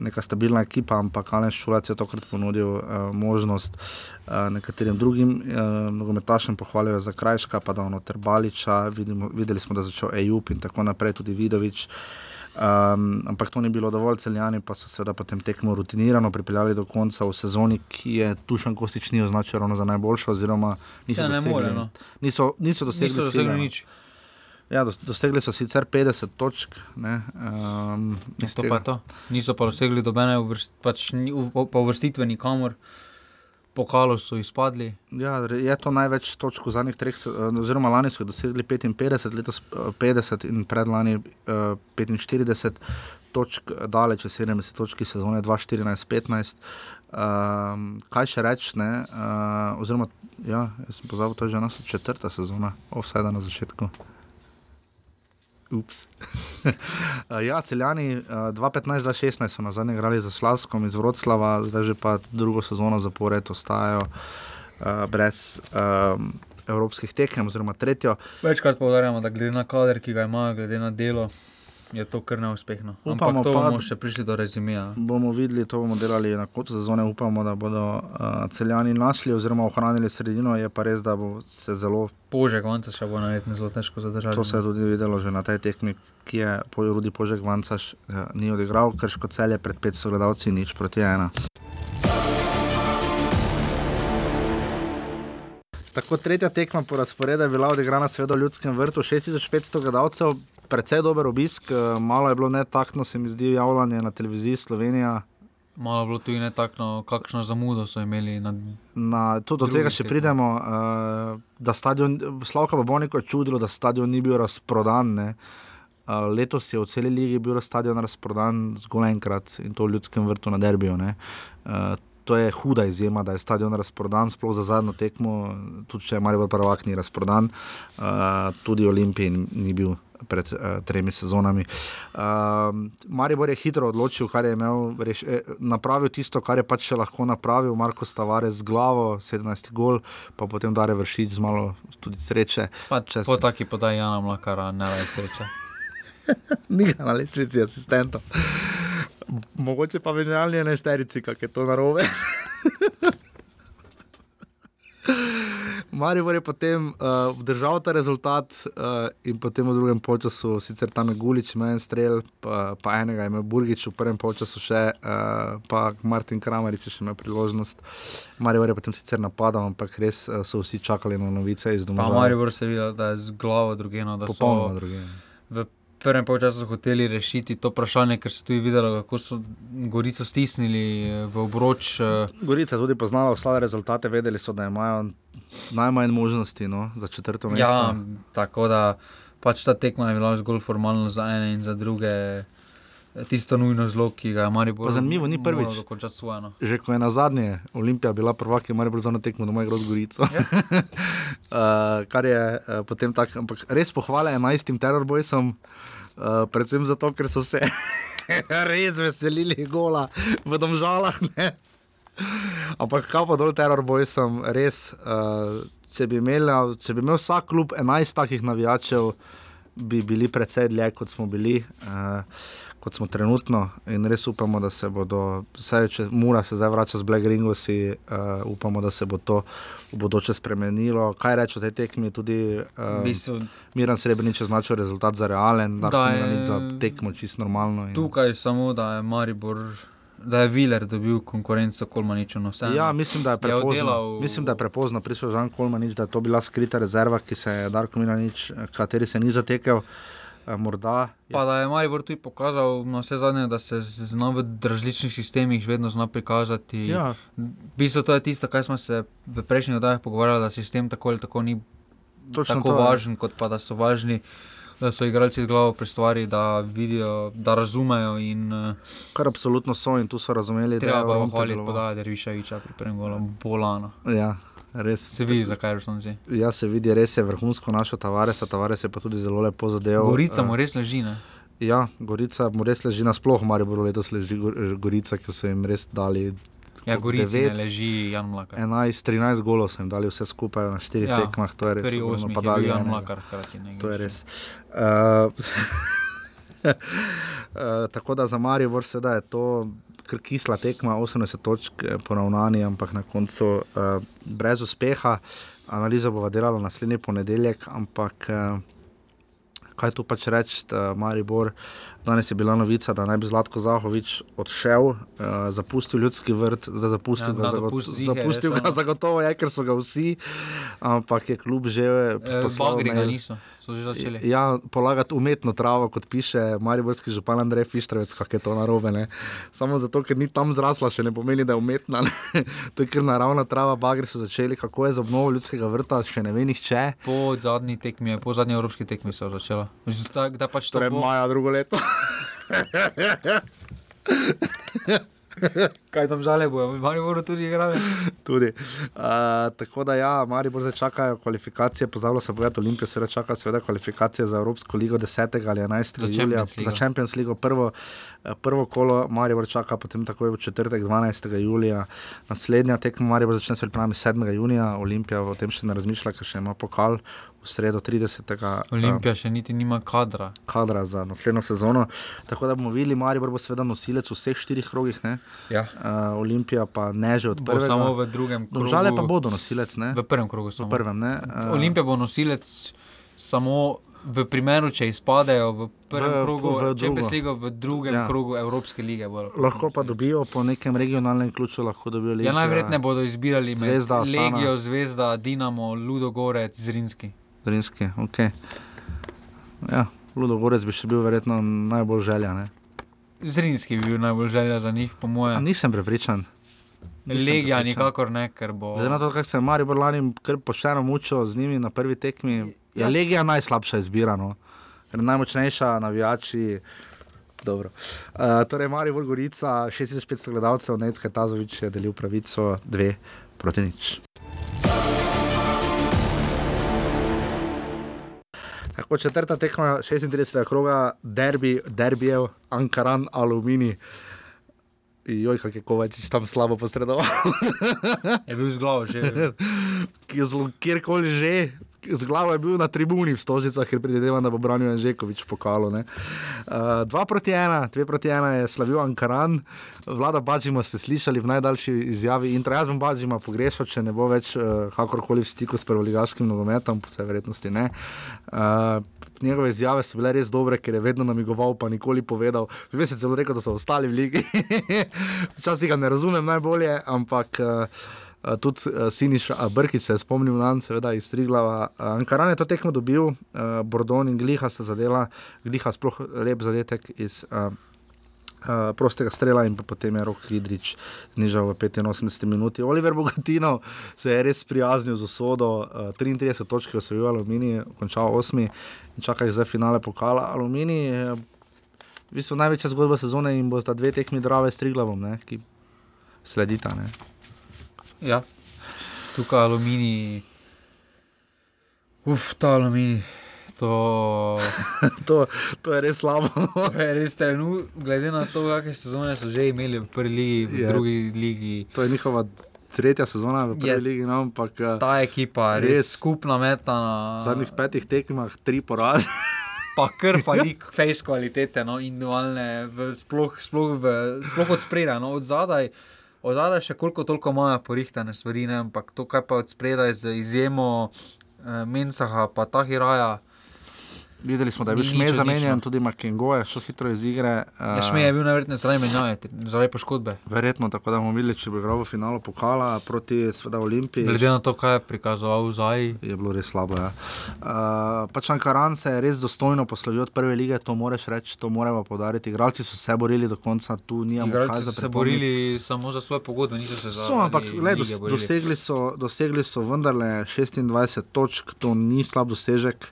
Speaker 12: neka stabilna ekipa, ampak Alen Šulac je tokrat ponudil uh, možnost uh, nekaterim drugim uh, nogometašem, pohvalijo za Krajška, pa da ono Terbaliča, vidimo, videli smo, da je začel EUP in tako naprej, tudi Vidovič. Um, ampak to ni bilo dovolj, celjani pa so seveda potem tekmo rutinirano pripeljali do konca v sezoni, ki je Tušan Kostič ni označil ravno za najboljšo, oziroma niso dosegli,
Speaker 13: more, no.
Speaker 12: niso, niso dosegli,
Speaker 13: niso dosegli nič.
Speaker 12: Ja, dosegli so sicer 50 točk. Um,
Speaker 13: to pa to. Niso pa dosegli dobene uvrst, pač, uvrstitve nikamor. Pokalo so izpadli.
Speaker 12: Ja, je to največ točk v zadnjih treh, oziroma lani so dosegli 55, letos 50 in predlani uh, 45 točk, daleč 70 točk sezone 2014-2015. Um, kaj še reči? Uh, oziroma, ja, sem pozabil, to je že naša četrta sezona, vse da na začetku. Ups. ja, celjani 2015-2016 so na zadnje igrali za Slavskom iz Vroclava, zdaj že pa drugo sezono zapored ostajajo uh, brez um, evropskih tekem, oziroma tretjo.
Speaker 13: Večkrat povdarjamo, da glede na kader, ki ga imajo, glede na delo je to kar neuspešno. Upamo, da bomo še prišli do rezimija.
Speaker 12: Bomo videli, to bomo delali na koncu sezone. Upamo, da bodo uh, celjani našli oziroma ohranili sredino. Je pa res, da bo se zelo.
Speaker 13: Požek vanca še bo najverjetneje zelo težko zadržati.
Speaker 12: To se je tudi videlo že na tej tehnik, ki je pojurudi požek vanca š, uh, ni odigral, ker ško celje pred 500 gledalci nič proti ena. Tako tretja tekma po razporedu je bila odigrana v ljudskem vrtu, 6500 gledalcev, precej dober obisk, eh, malo je bilo netaktno, se mi zdi, javljanje na televiziji Slovenija.
Speaker 13: Malo je bilo tudi netaktno, kakšno zamudo so imeli. Na
Speaker 12: na, tudi do tega še pridemo. Uh, stadion, Slavka Baboniko je čudilo, da stadion ni bil razprodan. Uh, letos je v celi ligi bil stadion razprodan zgolj enkrat in to v ljudskem vrtu na Derbiju. Uh, to je huda izjema, da je stadion razprodan, sploh za zadnjo tekmo, tudi če je Marijo Prvak ni razprodan, uh, tudi Olimpij ni bil pred uh, tremi sezonami. Uh, Maribor je hitro odločil, kar je imel, reš, eh, napravil tisto, kar je pač še lahko napravil, Marko Stavare z glavo, 17 gol, pa potem dare vršiti z malo tudi sreče.
Speaker 13: Čez... Po taki podaj Jana Mlakara, ne le sreče.
Speaker 12: Ni ga na lesvici asistentov. Mogoče pa venjalni enesterici, kak je to narobe. Maribor je potem uh, obdržal ta rezultat uh, in potem v drugem času, sicer tam je Gulič, imel en strel, pa, pa enega je imel Burgič, v prvem času še, uh, pa Martin Kramarič je še imel priložnost. Maribor je potem sicer napadal, ampak res uh, so vsi čakali na novice iz doma.
Speaker 13: Maribor se vidi, da je z glavo drugeno, da
Speaker 12: Popolnoma
Speaker 13: so
Speaker 12: drugeno.
Speaker 13: v prvem času hoteli rešiti to vprašanje, ker so tudi videli, kako so Gorico stisnili eh, v obroč. eh,
Speaker 12: Gorica je tudi poznala vse rezultate, vedeli so, da imajo najmanj možnosti no, za četrto mesto.
Speaker 13: Ja, tako da pač ta tekma je bila zgolj formalno za ene in za druge. Tisto nujno zlo, ki ga je Maribor
Speaker 12: zanimivo, ni prvič.
Speaker 13: svoje. No.
Speaker 12: Že ko je na zadnje Olimpija bila prvak, je Maribor za eno tekmo doma igral z Gorico.
Speaker 13: Ja.
Speaker 12: uh, kar je uh, potem tako, ampak res pohvale 11 terorbojcem, uh, predvsem zato, ker so se res veselili gola v domžalah. Ne? Ampak kaj pa dol terorbojcem, res, uh, če, bi imel, če bi imel vsak klub 11 takih navijačev, bi bili precej dlje, kot smo bili. Uh, Kot smo trenutno, in res upamo, da se bodo, vsaj če mora se zdaj vračati z Black Ringosi, uh, upamo, da se bo to v bodoče spremenilo. Kaj reče o tej tekmi, tudi uh,
Speaker 13: V bistvu-
Speaker 12: Miran Srebrenic je označil rezultat za realen, da
Speaker 13: Da
Speaker 12: je
Speaker 13: je-
Speaker 12: za tekmo čisto normalno. In...
Speaker 13: Tukaj samo, da je Maribor, da je Viler dobil konkurenco Kolmaniču. No, vseeno.
Speaker 12: Ja, mislim, da je prepozno.
Speaker 13: oddelal-
Speaker 12: Mislim, da je prepozno prišel Žan Kolmanič, da je to bila skrita rezerva, ki se je Darko Milanič, kateri se ni zatekel. eh, Morda
Speaker 13: Pa da je Maribor tudi pokazal, na vse zadnje, da se zna v različnih sistemih vedno zna prikazati.
Speaker 12: Ja.
Speaker 13: V bistvu to je tisto, kar smo se v prejšnjih oddajah pogovarjali, da sistem tako ali tako ni
Speaker 12: Točno
Speaker 13: tako
Speaker 12: to, ja.
Speaker 13: važen, kot pa da so važni. Da so igralci z glavo pri stvari, da vidijo, da razumejo. In, uh,
Speaker 12: Kar absolutno so in tu so razumeli,
Speaker 13: treba
Speaker 12: je
Speaker 13: pa
Speaker 12: Ron
Speaker 13: pohvaliti podajo Derviševiča pri prvem golu, bolano.
Speaker 12: Ja, res.
Speaker 13: Se vidi, zakaj so si.
Speaker 12: Ja, se vidi, res je vrhunsko našo Tavaresa, Tavares je pa tudi zelo lepo zadeval.
Speaker 13: Gorica
Speaker 12: eh,
Speaker 13: mu res leži. Ne?
Speaker 12: Ja, Gorica mu res leži nasploh, Maribor letos leži Gor- Gorica, ki so jim res dali.
Speaker 13: Ja, ne
Speaker 12: devet,
Speaker 13: leži Jan Mlakar.
Speaker 12: 11, 13 golov so jim dali vse skupaj na štirih
Speaker 13: Ja,
Speaker 12: tekmah, to je res.
Speaker 13: pri
Speaker 12: ogromno,
Speaker 13: osmih
Speaker 12: pa
Speaker 13: je bil
Speaker 12: dali
Speaker 13: Jan
Speaker 12: enega.
Speaker 13: Mlakar hkrati na
Speaker 12: To je res. Uh, uh, tako da za Maribor sedaj je to kar kisla tekma, 80 točk eh, poravnani, ampak na koncu uh, brez uspeha. Analizo bova delala naslednji ponedeljek, ampak uh, kaj tu pač reči, uh, Maribor. Danes je bila novica, da naj bi Zlatko Zahovič odšel, uh, zapustil ljudski vrt, zdaj zapustil,
Speaker 13: Ja,
Speaker 12: ga, zagot,
Speaker 13: je
Speaker 12: zapustil
Speaker 13: šel,
Speaker 12: ga zagotovo, je, ker so ga vsi, ampak je klub že
Speaker 13: Eh,
Speaker 12: poslal
Speaker 13: Bagri ga
Speaker 12: mail.
Speaker 13: niso, so že začeli.
Speaker 12: Ja, polagati umetno travo, kot piše Mariborski župan Andrej Fištrovec, kako je to narobe. Ne? Samo zato, ker ni tam zrasla, še ne pomeni, da je umetna. Ne? To je kar naravna trava, bagri so začeli, kako je z obnovo ljudskega vrta, še ne ve nihče.
Speaker 13: Po zadnji tekmi, po zadnji evropski tekmi so začela. Zdaj, da pač to
Speaker 12: Torej
Speaker 13: bo.
Speaker 12: maja drugo leto.
Speaker 13: Kaj tam žale bojo, mi bodo tudi igrali.
Speaker 12: Tudi. Uh, tako da, ja, Maribor zdaj čakajo kvalifikacije, pozabila se povedati, Olimpija seveda čaka seveda kvalifikacije za Evropsko ligo 10. ali 11.
Speaker 13: Za
Speaker 12: julija,
Speaker 13: Champions Ligo.
Speaker 12: za Champions League. Prvo, prvo kolo Maribor čaka, potem takoj v četrtek 12. julija. Naslednja tekma Maribor začne se pripravljati 7. junija, Olimpija o tem še ne razmišlja, ker še ima pokal v sredo 30. eh,
Speaker 13: Olimpija še niti nima kadra.
Speaker 12: kadra za naslednjo sezono. Tako da bomo videli, Maribor bo seveda nosilec v vseh štirih krogih. Ne?
Speaker 13: Ja.
Speaker 12: Uh, Olimpija pa ne že od
Speaker 13: Bo
Speaker 12: prvega.
Speaker 13: samo v drugem krogu.
Speaker 12: Žale pa bodo nosilec. Ne?
Speaker 13: V prvem krogu samo.
Speaker 12: V prvem, ne? Uh,
Speaker 13: Olimpija bo nosilec samo v primeru, če izpadejo v prvem
Speaker 12: V-
Speaker 13: krogu,
Speaker 12: v.
Speaker 13: Champions League v drugem
Speaker 12: Ja.
Speaker 13: ja. krogu Evropske lige. bodo lahko
Speaker 12: pa dobijo po nekem regionalnem ključu, lahko dobijo
Speaker 13: Ja,
Speaker 12: Olimpija.
Speaker 13: najverjetneje bodo izbirali med
Speaker 12: Zvezda.
Speaker 13: Legijo, Zvezda, Dinamo, Ludogorec, Zrinski.
Speaker 12: Zrinski, ok. Ja, Ludogorec bi še bil verjetno najbolj želja. Ne?
Speaker 13: Zrinski bi bil najbolj želja za njih, po mojem.
Speaker 12: nisem prepričan. Nisem
Speaker 13: Legija
Speaker 12: prepričan.
Speaker 13: nikakor ne, ker bo.
Speaker 12: Glede na to, kako se je Maribor lani kar pošteno mučil z njimi na prvi tekmi, je
Speaker 13: Jaz-
Speaker 12: Legija najslabša izbira. No? Ker najmočnejša, navijači. Dobro. Uh, torej, Maribor Gorica, 6500 gledalcev, Necka Tazovič je delil pravico 2 proti nič. Tako četrta tekma 36. kroga, derbi, derbijev, Ankaran, Alumini. Joj, kako je Kovačič tam slabo posredoval.
Speaker 13: Je bil z glavo že.
Speaker 12: Zelo kjerkoli že, z glavo je bil na tribuni v Stožicah, ker predvidevam, da bo branil Anžekovič pokalo. Uh, dva proti ena, dve proti ena je slavil Ankaran, vlada Bađima ste slišali v najdaljši izjavi in jaz bom Bađima pogrešal, če ne bo več uh, kakorkoli v stiku s prvoligaškim nogometom, po vsej verjetnosti ne. Uh, njegove izjave so bile res dobre, ker je vedno namigoval, pa nikoli povedal. Veš, se celo rekel, da so ostali v ligi. Včasih ga ne razumem najbolje, ampak. Uh, Uh, tudi uh, Siniš Brkič se je spomnil na seveda iz Triglava. Uh, Ankaran je to tekmo dobil, uh, Bordon in Gliha sta zadela, Gliha sploh lep zadetek iz uh, uh, prostega strela in potem je Rok Hidrič znižal v 85 minuti. Oliver Bogatino se je res prijaznil z usodo, uh, 33 točk je osvojil Aluminij, končal 8 in čaka jih zdaj finale pokala. Aluminij je v bistvu največja zgodba sezone in bo sta dve tekmi drave s Triglavom, ne, ki sledita. Ne.
Speaker 13: Ja, tukaj aluminij. Uf, ta aluminij. To...
Speaker 12: to, to je res slabo.
Speaker 13: je res trenu, glede na to, kakšne sezone so že imeli v prvi ligi, v
Speaker 12: Je.
Speaker 13: drugi ligi.
Speaker 12: To je njihova tretja sezona v prvi
Speaker 13: Je.
Speaker 12: ligi, no, ampak eh,
Speaker 13: Ta ekipa, res, res skupna meta.
Speaker 12: v zadnjih petih tekmah tri poraze.
Speaker 13: pa kar pa ni face kvalitete, no, individualne, v, sploh, sploh, v, sploh od spredaj, no, od zadaj. Od zadaj še koliko toliko imajo porihtane stvari, ne, ampak to, kar pa od spredaj z izjemo eh, Mensaha, pa Tahiraja.
Speaker 12: Videli smo, da je bil šmej
Speaker 13: odlično.
Speaker 12: tudi Makengo je šel hitro iz igre. Eh,
Speaker 13: Šmej je bil najverjetneje zaradi menjave, zaradi poškodbe.
Speaker 12: Verjetno, tako da bomo videli, če bo igral v finalu pokala proti sveda, Olimpiji.
Speaker 13: Glede na to, kaj je prikazoval Zaj.
Speaker 12: Je bilo res slabo. Ja. Uh, pač Ankaran se je res dostojno poslovil od prve lige, to moraš reči, to moramo podariti. Igralci so se borili do konca, tu nijamo kaj
Speaker 13: Igralci
Speaker 12: za
Speaker 13: so se borili samo za svoje pogodbe, niso se za
Speaker 12: So, ampak
Speaker 13: lige
Speaker 12: dos, dosegli, so, dosegli so vendarle 26 točk, to ni slab dosežek.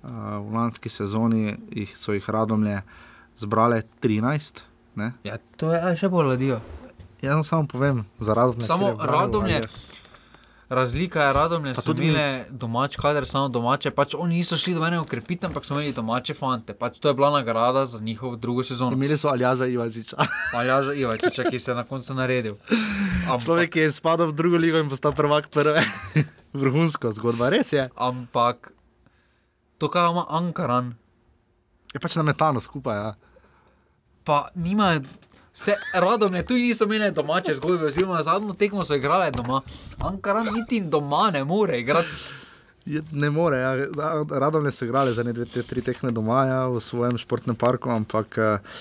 Speaker 12: Uh, v lanski sezoni jih, so jih radomlje zbrale 13. Ne?
Speaker 13: Ja, to je a, še bolj ladijo.
Speaker 12: Jaz vam samo povem, za radomlje.
Speaker 13: Samo radomlje. Razlika je, radomlje so
Speaker 12: tudi
Speaker 13: imeli domač kader, samo domače. Pač oni niso šli do mene ukrepiti, ampak so imeli domače fante. Pač to je bila nagrada za njihovo drugo sezono.
Speaker 12: Imeli so Aljaža Ivačiča.
Speaker 13: Aljaža Ivajčiča, ki se je na koncu naredil. Ampak,
Speaker 12: Človek je spadal v drugo ligo in postal prvak prve. Vrhunsko zgodba, res je.
Speaker 13: ampak to, kar ima Ankaran,
Speaker 12: Je pač na metano skupaj. Ja.
Speaker 13: pa nima. Se radomlje, tu niso imeli domače zgodbe, oziroma zadnjo tekmo so igrali doma. Ankaran niti doma ne more igrati.
Speaker 12: Je, ne more, ja. radom ne so igrali za ne dve, te, tri tekme doma ja, v svojem športnem parku, ampak eh,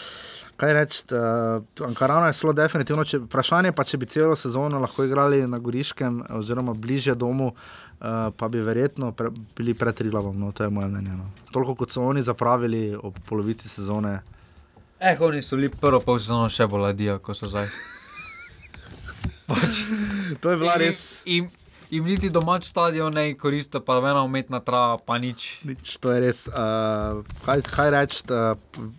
Speaker 12: kaj reči, uh, Ankarano je zelo definitivno. Če, vprašanje pa, če bi celo sezono lahko igrali na Goriškem oziroma bližje domu, uh, pa bi verjetno pre, bili pred Trilavom, no, to je moje mnenje. No. Toliko kot so oni zapravili ob polovici sezone.
Speaker 13: Eh, oni so bili prvo pol sezono še bolj ladijo, kot so zdaj. Pač,
Speaker 12: to je bila
Speaker 13: in-
Speaker 12: res.
Speaker 13: In, in niti domač stadion ne koristi, pa ena umetna trava, pa nič.
Speaker 12: Nič, to je res. Uh, kaj kaj reči,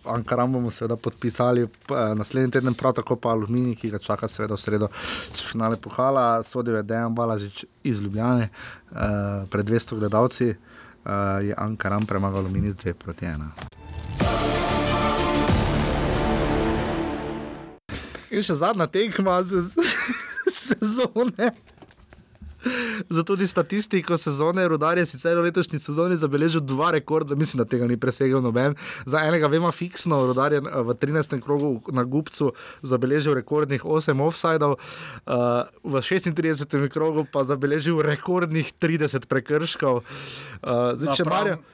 Speaker 12: Ankaram bomo seveda podpisali uh, naslednji teden, prav tako pa Aluminij, ki ga čaka seveda v sredo, če finale pohala, sodijo je Dejan Balažič iz Ljubljane, uh, pred 200 gledalci uh, je Ankaram premagal Aluminij z 2 proti 1. In še zadnja tekma se, sezone. Za tudi statistiko sezone Rudar je sicer v letošnji sezoni zabeležil dva rekorda, mislim, da tega ni presegel noben. Za enega vemo fiksno, Rudar je eh, v 13. krogu na Gubcu zabeležil rekordnih 8 offsajdov, uh, v 36. krogu pa zabeležil rekordnih 30 prekrškov. Uh, zdaj, če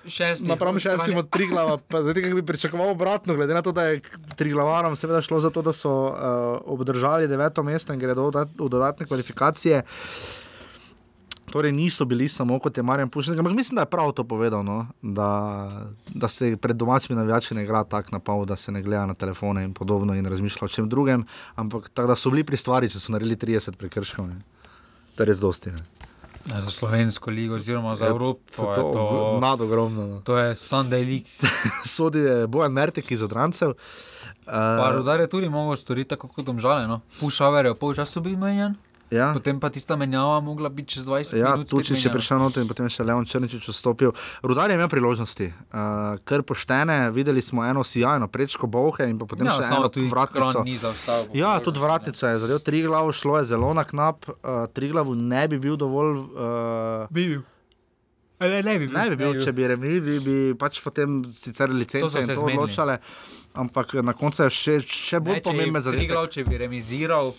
Speaker 13: šestih
Speaker 12: napram šestim od Triglava, pa zdaj kako bi pričakoval obratno, glede na to, da je Triglavarom seveda šlo za to, da so uh, obdržali deveto mesto in gredo v dodat- v dodatne kvalifikacije. Torej niso bili samo kot je Marjan Pušnik, ampak mislim, da je prav to povedal, no? da, da se pred domačimi navijači ne igra tako na pol, da se ne gleda na telefone in podobno in razmišlja o čem drugem, ampak tako da so bili pri stvari, če so naredili 30 prekrškov. ne. To je res dosti. Ne?
Speaker 13: Ja, za slovensko ligo, oziroma za
Speaker 12: Ja,
Speaker 13: Evropo.
Speaker 12: to-
Speaker 13: je
Speaker 12: to nadogromno, no.
Speaker 13: To je Sunday League.
Speaker 12: Sodi je Bojan Mertek iz Odrancev. Uh,
Speaker 13: Rudar je tudi mogel storiti tako kot domžale. No. Pušaver je v polčasu bil menjan,
Speaker 12: ja.
Speaker 13: potem pa tista menjava mogla biti čez 20
Speaker 12: Ja,
Speaker 13: minut. spet
Speaker 12: Tučič je prišel noter in potem je še Leon Črničič vstopil. Rudar je imel priložnosti, uh, ker poštene, videli smo eno sijajno prečko Bohe in pa potem
Speaker 13: Ja,
Speaker 12: še eno
Speaker 13: tudi
Speaker 12: vratnico.
Speaker 13: Zaostal.
Speaker 12: Ja, tudi vratnica je zadev tri glav, šlo je zelo na knap, uh, tri glavu ne bi bil dovolj. Uh,
Speaker 13: bi bil. Ne, ne bi bil,
Speaker 12: ne bi bil
Speaker 13: ne bi
Speaker 12: če bi remi, bi, bi pač potem sicer licence in to
Speaker 13: zmenili.
Speaker 12: odločale, ampak na koncu je še, še bolj pomemben za
Speaker 13: Triglav, če bi remiziral,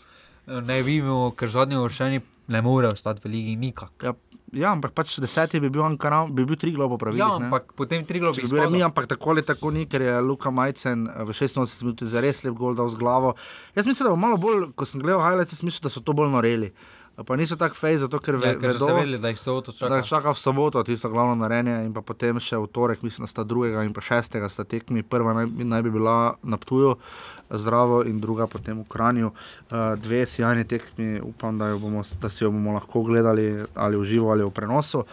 Speaker 13: ne bi imel, ker zadnji uvrščeni ne more ostati v ligi nikak.
Speaker 12: Ja, ja, ampak pač deseti bi bil Ankaran, bi bil Triglav po pravilih.
Speaker 13: Ja,
Speaker 12: ne.
Speaker 13: ampak potem Triglav
Speaker 12: Če
Speaker 13: bi
Speaker 12: bi bil
Speaker 13: izpadel.
Speaker 12: ampak tako ali tako ni, ker je Luka Majcen eh, v 86 minuti za res lep gol dal z glavo. Jaz mislim, da bo malo bolj, ko sem gledal highlights, mislim, da so to bolj noreli. Pa niso tako fej, zato ker, ve,
Speaker 13: Ja, ker
Speaker 12: vedo,
Speaker 13: vedeli, da jih soboto čaka.
Speaker 12: Da jih čaka v soboto, tisto glavno narenje in pa potem še v torek, mislim, da sta drugega in pa šestega sta tekmi. Prva naj, naj bi bila na Ptuju, zdravo in druga potem v Kranju. Uh, dve sjajni tekmi, upam, da, bomo, da si jo bomo lahko gledali ali v živo ali v prenosu.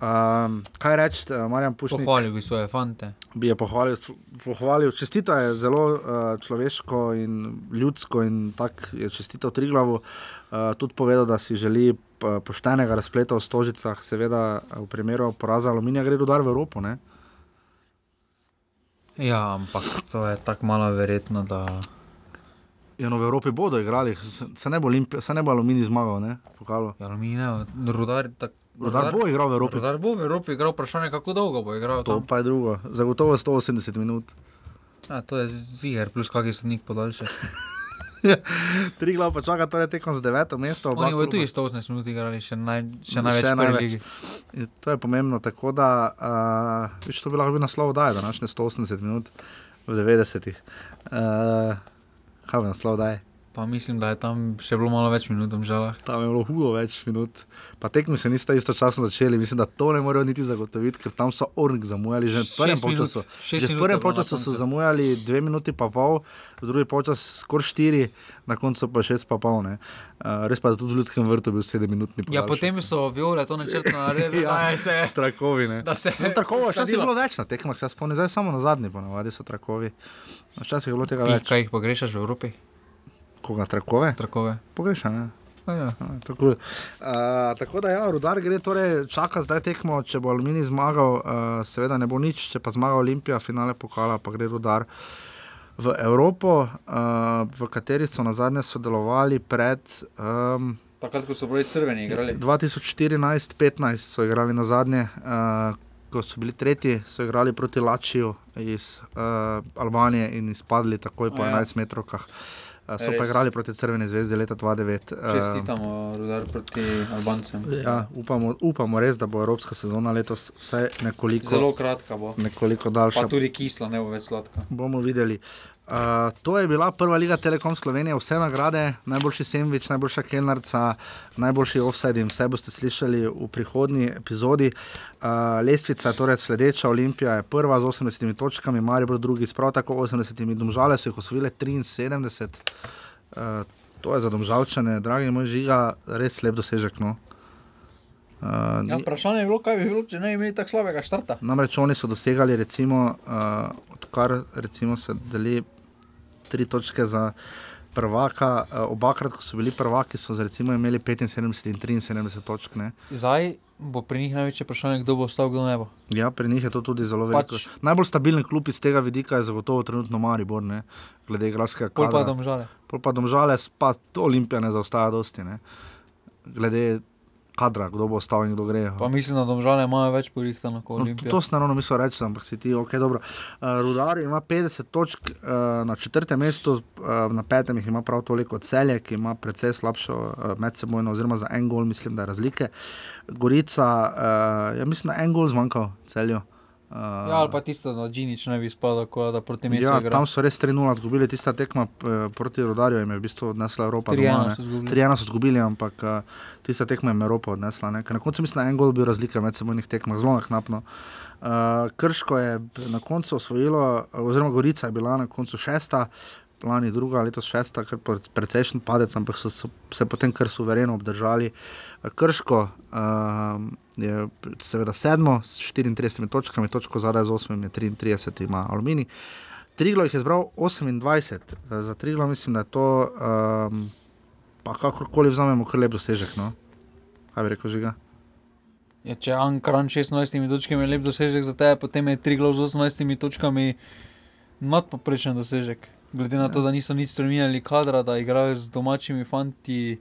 Speaker 12: Um, kaj reči, Marjan Pušnik?
Speaker 13: Pohvalil bi svoje fante.
Speaker 12: Bi je pohvalil, pohvalil. Čestito je zelo uh, človeško in ljudsko in tako je čestito Triglavu. Uh, tudi povedal, da si želi poštenega razpleta v Stožicah, seveda v primeru poraza Aluminija gre rudar v Evropo. Ne?
Speaker 13: Ja, ampak to je tako malo verjetno, da.
Speaker 12: Ja, no, v Evropi bodo igrali, se, ne bo, Olimpi- se ne bo Aluminij zmagal, ne? Pokalo.
Speaker 13: Ja, Aluminij, rudar, tak,
Speaker 12: Rudar bo igral v Evropi.
Speaker 13: Rudar bo v Evropi igral, vprašanje, kako dolgo bo igral.
Speaker 12: To
Speaker 13: tam.
Speaker 12: pa je drugo. Zagotovo 180 minut.
Speaker 13: Ja, to je ziger, plus kakšen sodnik podaljšek.
Speaker 12: Tri glav pa čaka, torej tekom za deveto mesto.
Speaker 13: Oni bodo tudi 118 minut igrali, še, naj, še
Speaker 12: Še
Speaker 13: največ prvi
Speaker 12: največ. To je pomembno, tako da uh, viš, to bi lahko bil naslov, da je današnje 180 minut v 90-ih. Uh, kaj bi naslov, da je?
Speaker 13: Pa mislim, da je tam še bilo malo več minut, žal.
Speaker 12: Tam je bilo hudo več minut. Pa tekmi se nista istočasno začeli, mislim, da to ne morejo niti zagotoviti, ker tam so ornik zamujali že v prvem
Speaker 13: šest
Speaker 12: Že v prvem
Speaker 13: je
Speaker 12: polčasu so zamujali dve minuti pa pol, v drugi polčas skoraj štiri, na koncu pa šest pa pol. ne. Uh, res pa je tudi v ljudskem vrtu bil sedemminutni
Speaker 13: Ja,
Speaker 12: podaljšek.
Speaker 13: potem so viole to načrtno naredili,
Speaker 12: Ja,
Speaker 13: da je se.
Speaker 12: Strakovi. Ne.
Speaker 13: Da se
Speaker 12: no, trakov, včasih je bilo več na tekmah, se spomnim, zdaj samo na zadnji, ponavadi so trakovi. Včasih je bilo tega
Speaker 13: Ih,
Speaker 12: več.
Speaker 13: Kaj jih pogrešaš v Evropi?
Speaker 12: Koga trakove?
Speaker 13: Trakove.
Speaker 12: Pogrešam, ne.
Speaker 13: A Ja.
Speaker 12: A, tako, uh, tako da, ja, rudar gre, torej čaka zdaj tekmo. Če bo Aluminij zmagal, uh, seveda ne bo nič, če pa zmaga Olimpija, finale pokala, pa gre rudar v Evropo, uh, v kateri so na zadnje sodelovali pred. Um,
Speaker 13: Takrat, ko so bili crveni igrali.
Speaker 12: 2014-15 so igrali na zadnje, uh, ko so bili tretji, so igrali proti Lačiju iz uh, Albanije in izpadli takoj po
Speaker 13: A ja.
Speaker 12: 11 metrovkah. Uh, so pa
Speaker 13: Res.
Speaker 12: igrali proti Crveni zvezdi leta 2009. Uh,
Speaker 13: Čestitamo, rudar proti Albancem.
Speaker 12: Ja, upamo, upamo res, da bo evropska sezona letos vsaj nekoliko,
Speaker 13: Zelo kratka bo.
Speaker 12: nekoliko daljša.
Speaker 13: Pa tudi kisla, ne bo več sladka.
Speaker 12: Bomo videli. Uh, to je bila prva liga Telekom Slovenije, vse nagrade, najboljši sandvič, najboljša kelnarca, najboljši offside in vse boste slišali v prihodnji epizodi. Uh, lestvica, torej sledeča Olimpija je prva z 80 točkami, Marijo drugi s prav tako 80, domžale so jih osvojile 73. Uh, to je za domžalčane, dragi moj žiga, res lep dosežek. No. Uh,
Speaker 13: Ja, vprašanje je bilo, kaj bi bilo, če ne bi imeli tako slabega štarta.
Speaker 12: Namreč oni so dosegali, recimo, uh, odkar recimo, se deli tri točke za prvaka. Uh, obakrat, ko so bili prvaki, so recimo, imeli 75 in 73 točk. Ne.
Speaker 13: Zdaj bo pri njih največje vprašanje, kdo bo ostal, kdo ne bo.
Speaker 12: Ja, pri njih je to tudi zelo veliko.
Speaker 13: Pač-
Speaker 12: Najbolj stabilen klub iz tega vidika je zagotovo trenutno Maribor, ne, glede igralskega
Speaker 13: Pol pa. Domžale.
Speaker 12: Pol pa domžale, pa Olimpija ne zaostaja dosti. Ne. Glede kadra, kdo bo ostal in kdo gre.
Speaker 13: Pa mislim, da domžale imajo več porihtano kot
Speaker 12: No,
Speaker 13: Olimpija.
Speaker 12: to sem naravno mislil reči, ampak si ti, ok, dobro. Uh, Rudar ima 50 točk uh, na četrtem mestu, uh, na petem jih ima prav toliko celje, ki ima precej slabšo uh, medsebojno, oziroma za en gol, mislim, da je razlike. Gorica, uh, ja, mislim, da en gol zmanjkal celju. Uh,
Speaker 13: Ja, ali pa tisto, da Džinič ne bi spadal, ko da proti mestu
Speaker 12: Ja,
Speaker 13: igra.
Speaker 12: tam so res 3-0 izgubili, tista tekma eh, proti Rudarju jim je v bistvu odnesla Evropa.
Speaker 13: 3:1
Speaker 12: doma, ne.
Speaker 13: so izgubili.
Speaker 12: 3-1 so izgubili, ampak uh, tista tekma jim je Evropa odnesla. ne. Ker Na koncu mislim, da en gol bil razlika med sebojnih tekmah, zelo nahnapno. Uh, Krško je na koncu osvojilo, oziroma Gorica je bila na koncu šesta. Lani druga, letos šesta, kar pre- precejšen padec, ampak so se- se potem kar suvereno obdržali. Krško uh, je seveda sedmo s 34 točkami, točko zadaj z 8 je 33, ima Aluminij. Triglo jih je zbral 28, za, za Triglo mislim, da je to, um, pa kakorkoli vzamemo, kar lep dosežek. No? Kaj bi rekel, žiga?
Speaker 13: Ja, če Ankaran s 16 točkami je lep dosežek za tebe, potem je Triglav z 18 točkami nadpoprečen dosežek. Glede na to, da niso nič spremenili kadra, da igrajo z domačimi fanti,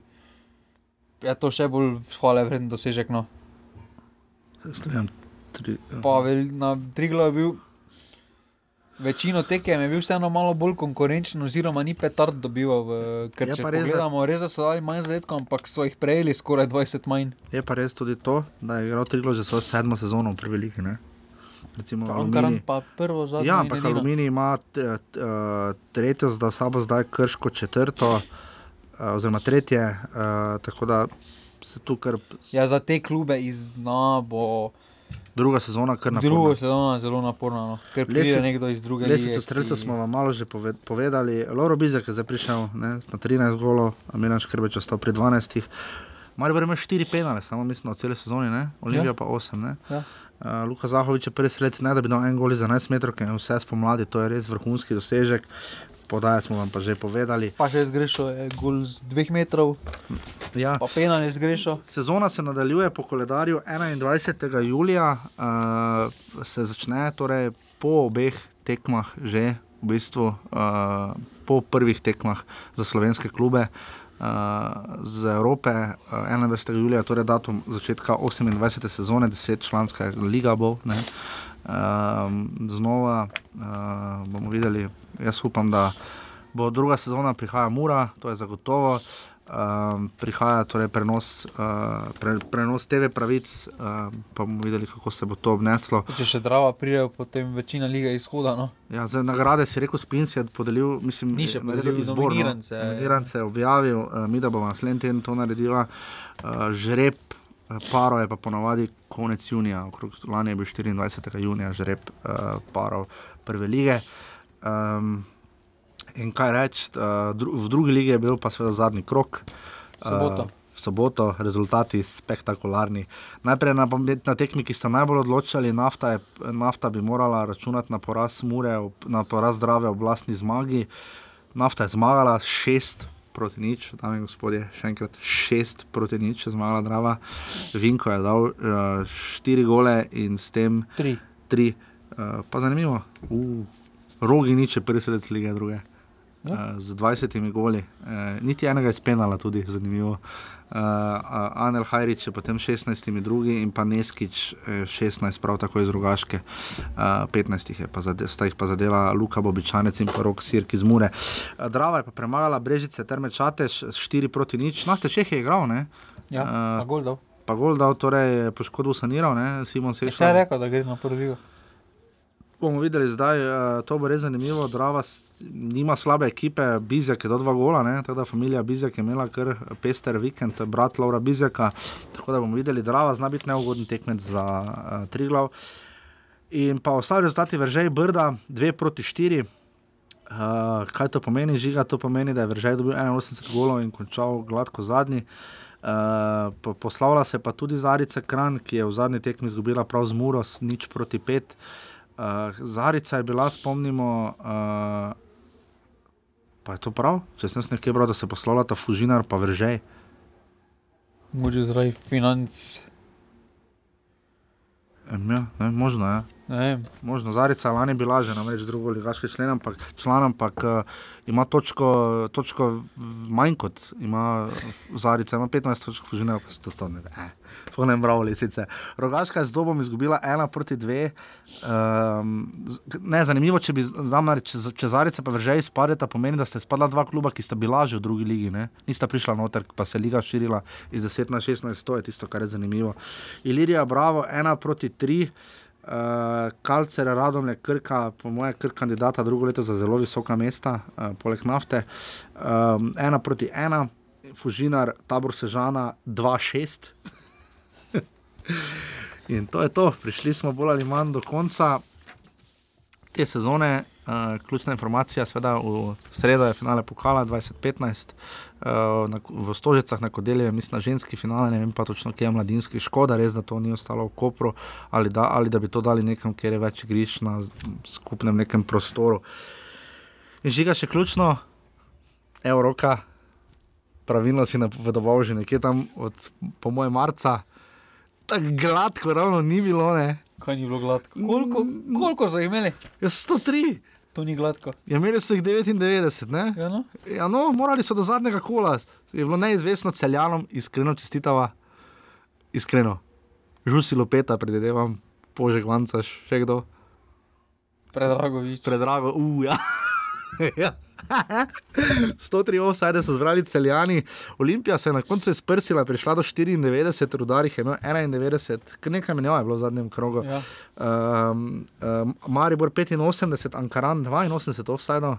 Speaker 13: je to še bolj hvale vreden dosežek. No.
Speaker 12: Strinjam. Tri, ja.
Speaker 13: Pa vel, na Triglav je bil. Večino tekem je bil vseeno malo bolj konkurenčen, oziroma ni petard dobival. V, ker
Speaker 12: Je
Speaker 13: če
Speaker 12: pa res, da-
Speaker 13: pogledamo, res da so dali manj zadetkov, ampak so jih prejeli skoraj 20 manj.
Speaker 12: Je pa res tudi to, da je igral Triglo že svojo sedmo sezono v preveliki. Ne? Recimo,
Speaker 13: Ankaran pa prvo zadnjo.
Speaker 12: Ja,
Speaker 13: in
Speaker 12: ampak. Aluminij ima eh, tretjo, zdaj sabo zdaj krško četrto, eh, oziroma tretje, eh, tako da se tu kar
Speaker 13: Ja, za te klube iz dna bo
Speaker 12: druga sezona kar naporna.
Speaker 13: druga sezona zelo naporna. No. Ker pride
Speaker 12: Lesi-
Speaker 13: nekdo iz druge
Speaker 12: Lesico
Speaker 13: lige,
Speaker 12: streljcev
Speaker 13: ki-
Speaker 12: smo vam malo že poved, povedali. Lauro Bizek je zdaj prišel ne, na 13 golo, Milan Škrbeč ostal pri 12. Maribor ima 4 penale, samo mislim, v celi sezoni, ne? Olimpija
Speaker 13: Ja.
Speaker 12: pa 8. Ne?
Speaker 13: Ja.
Speaker 12: Uh, Luka Zahovič je prvi sred, ne da bi dal en gol za 11 metrov, ker je vse spomladi, to je res vrhunski dosežek. Podaje smo vam pa že povedali.
Speaker 13: Pa še zgrešil je gol z dveh metrov,
Speaker 12: Ja.
Speaker 13: pa penal je zgrešil.
Speaker 12: Sezona se nadaljuje po koledarju 21. julija, uh, se začne torej po obeh tekmah, že v bistvu uh, po prvih tekmah za slovenske klube. Uh, z Evrope uh, 21. julija, torej datum začetka 28. sezone, 10 članska liga bo. Ne. Um, znova uh, bomo videli, jaz upam, da bo druga sezona, prihaja Mura, to je zagotovo. Um, prihaja torej prenos, uh, pre, prenos TV pravic, uh, pa bomo videli, kako se bo to obneslo.
Speaker 13: Če še Drava pride, potem večina lige izhoda. No.
Speaker 12: Ja, za nagrade si rekel, Spins je podelil, mislim,
Speaker 13: Ni še podelil,
Speaker 12: izbor, no.
Speaker 13: nominirance.
Speaker 12: Nominirance je objavil, uh, mi da bomo naslednji teden to naredila. Uh, žreb uh, paro je pa ponovadi konec junija, okrog lani je bil 24. junija žreb uh, parov prve lige. Um, in kaj reči, uh, dru v drugi ligi je bil pa seveda zadnji krok.
Speaker 13: Soboto.
Speaker 12: Uh, v soboto, rezultati spektakularni. Najprej na, na tekmi, ki sta najbolj odločali, nafta, je, nafta bi morala računati na poraz Mure, na poraz zdrave oblastni zmagi. Nafta je zmagala šest proti nič, dame in gospodje, še enkrat šest proti nič, je zmagala Drava. Vinko je dal uh, štiri gole in s tem
Speaker 13: Tri.
Speaker 12: tri. Uh, pa zanimivo, uh, rogi nič je prvi sedec lige druge.
Speaker 13: Ja.
Speaker 12: Uh, z 20 goli, uh, niti enega iz penala, tudi zanimivo. Uh, Anel Hajrič je potem 16, drugi in pa Neskič eh, 16, prav tako iz Rogaške, uh, 15 jih je pa, zade, sta jih pa zadela Luka Bobičanec in pa Rok Sirk iz Mure. Uh, Drava je pa premagala Brežice, Terme Čatež s 4 proti nič, Naste Čeh je igral, ne?
Speaker 13: Ja, pa gol dal.
Speaker 12: Pa gol dal, torej je poškodbo saniral, ne? Simon
Speaker 13: Je še
Speaker 12: Sešljar.
Speaker 13: rekel, da gre na prvo ligo.
Speaker 12: Bomo videli zdaj, uh, to bo res zanimivo. Drava nima slabe ekipe, Bizjak je do dva gola, ne? tako da familija Bizjak je imela kar pester vikend, to je brat Laura Bizjaka. Tako da bomo videli, Drava zna biti neugoden tekmec za uh, Triglav. In pa ostali rezultati Vržej Brda, 2 proti 4. Uh, kaj to pomeni, žiga? To pomeni, da je Vržej dobil 81 golov in končal gladko zadnji. Uh, po- poslavlja se pa tudi Zarica Kran, ki je v zadnji tekmi izgubila prav z Muro, s nič proti 5. Uh, Zarica je bila, spomnimo, uh, pa je to prav, če sem nekje bral, da se poslovljata Fužinar pa Vržej.
Speaker 13: Mogoče zaradi financ.
Speaker 12: Ja, ne, možno je.
Speaker 13: Ne,
Speaker 12: možno Zarica lani bila že namreč drugo ligaški člen, ampak, član, ampak uh, ima točko, točko manj kot ima Zarica, ima 15 točk, Fužina pa se to, to ne ve. Eh. To ne bravo lisice. Rogaška je z dobom izgubila 1 proti 2. Um, ne, zanimivo, če bi znala, če, če Zarica pa vržej spadeta, pomeni, da ste spadla dva kluba, ki sta bila že v drugi ligi, ne? nista prišla noter, pa se je liga širila iz 10 na 16, to je tisto, kar je zanimivo. Ilirija Bravo 1 proti 3. Uh, Kalcer, Radomlje, Krka, po mojem, Krk kandidata drugo leto za zelo visoka mesta, uh, poleg nafte. Um, ena proti ena, Fužinar, tabor Sežana 2-6. In to je to, prišli smo bolj ali manj do konca te sezone. Uh, ključna informacija, seveda v sredo je finale pokala 2015, uh, na, v Stožicah na Kodelju, mislim na ženski finale, ne vem pa točno, kje je mladinski. Škoda, res, da to ni ostalo v Kopru ali da, ali da bi to dali nekam, kjer je več igrišč na skupnem nekem prostoru. In žiga še ključno, evo roka, pravilno si napovedoval že nekje tam od, po mojem, marca. Tako gladko, ravno ni bilo, ne.
Speaker 13: Kaj ni bilo gladko? Koliko, koliko so imeli?
Speaker 12: Ja, 103.
Speaker 13: To ni gladko.
Speaker 12: Ja, imeli so jih 99, ne?
Speaker 13: Ja, no.
Speaker 12: Ja, no, morali so do zadnjega kola. Je bilo neizvestno celjanom, iskreno čestitava. Iskreno. Žusi lopeta, predvidevam, Požek Vancaš, še kdo?
Speaker 13: Predragovič.
Speaker 12: Predrago, uh, ja. ja. 103 offside so zbrali celjani, Olimpija se je na koncu izprsila, prišla do 94, rudarih je imel 91, kar nekaj menjav je bilo v zadnjem krogu.
Speaker 13: Ja.
Speaker 12: Um, um, Maribor 85, Ankaran 82 offside.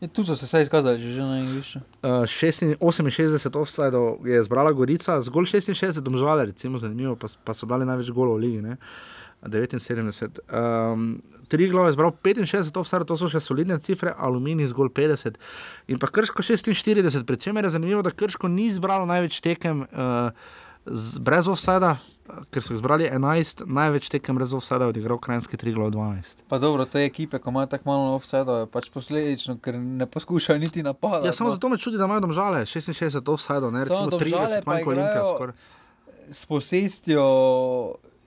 Speaker 13: Je, tu so se vse izkazali, že, že na igrišču.
Speaker 12: Uh, 68 offside je zbrala Gorica, zgolj 66 domžale, recimo zanimivo, pa, pa so dali največ golov v ligi. Ne? 79. Um, tri glave je zbral 65, offside, to so še solidne cifre, aluminij zgolj 50 in pa krško 46, pri čemer je zanimivo, da krško ni zbralo največ tekem uh, z, brez offside, ker so jih zbrali 11, največ tekem brez offside je odigral krajinski tri glave 12.
Speaker 13: Pa dobro, te ekipe, ko imajo tako malo offside, pač posledično, ker ne poskušajo niti napadati.
Speaker 12: Ja, samo
Speaker 13: no.
Speaker 12: zato me čudi, da imajo domžale 66 offside, ne recimo
Speaker 13: Domžale
Speaker 12: 30,
Speaker 13: pa
Speaker 12: manj kot Olimpija skoraj.
Speaker 13: S posestjo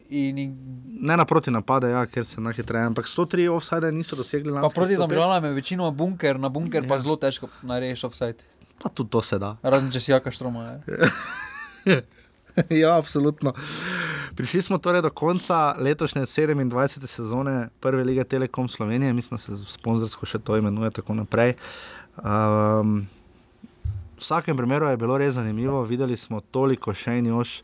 Speaker 12: Ne na proti napade, ja, ker se najhitreje, ampak 103 offside niso dosegli
Speaker 13: pa
Speaker 12: lansko.
Speaker 13: proti
Speaker 12: 105.
Speaker 13: domžalam je večinoma bunker, na bunker ja. pa zelo težko narediš offside.
Speaker 12: Pa tudi to se da.
Speaker 13: Razen če si jaka štroma.
Speaker 12: Ja, absolutno. Prišli smo torej do konca letošnje 27. sezone Prve lige Telekom Slovenije, mislim, da se sponzorsko še to imenuje tako naprej. Um, v vsakem primeru je bilo res zanimivo, videli smo toliko še in još.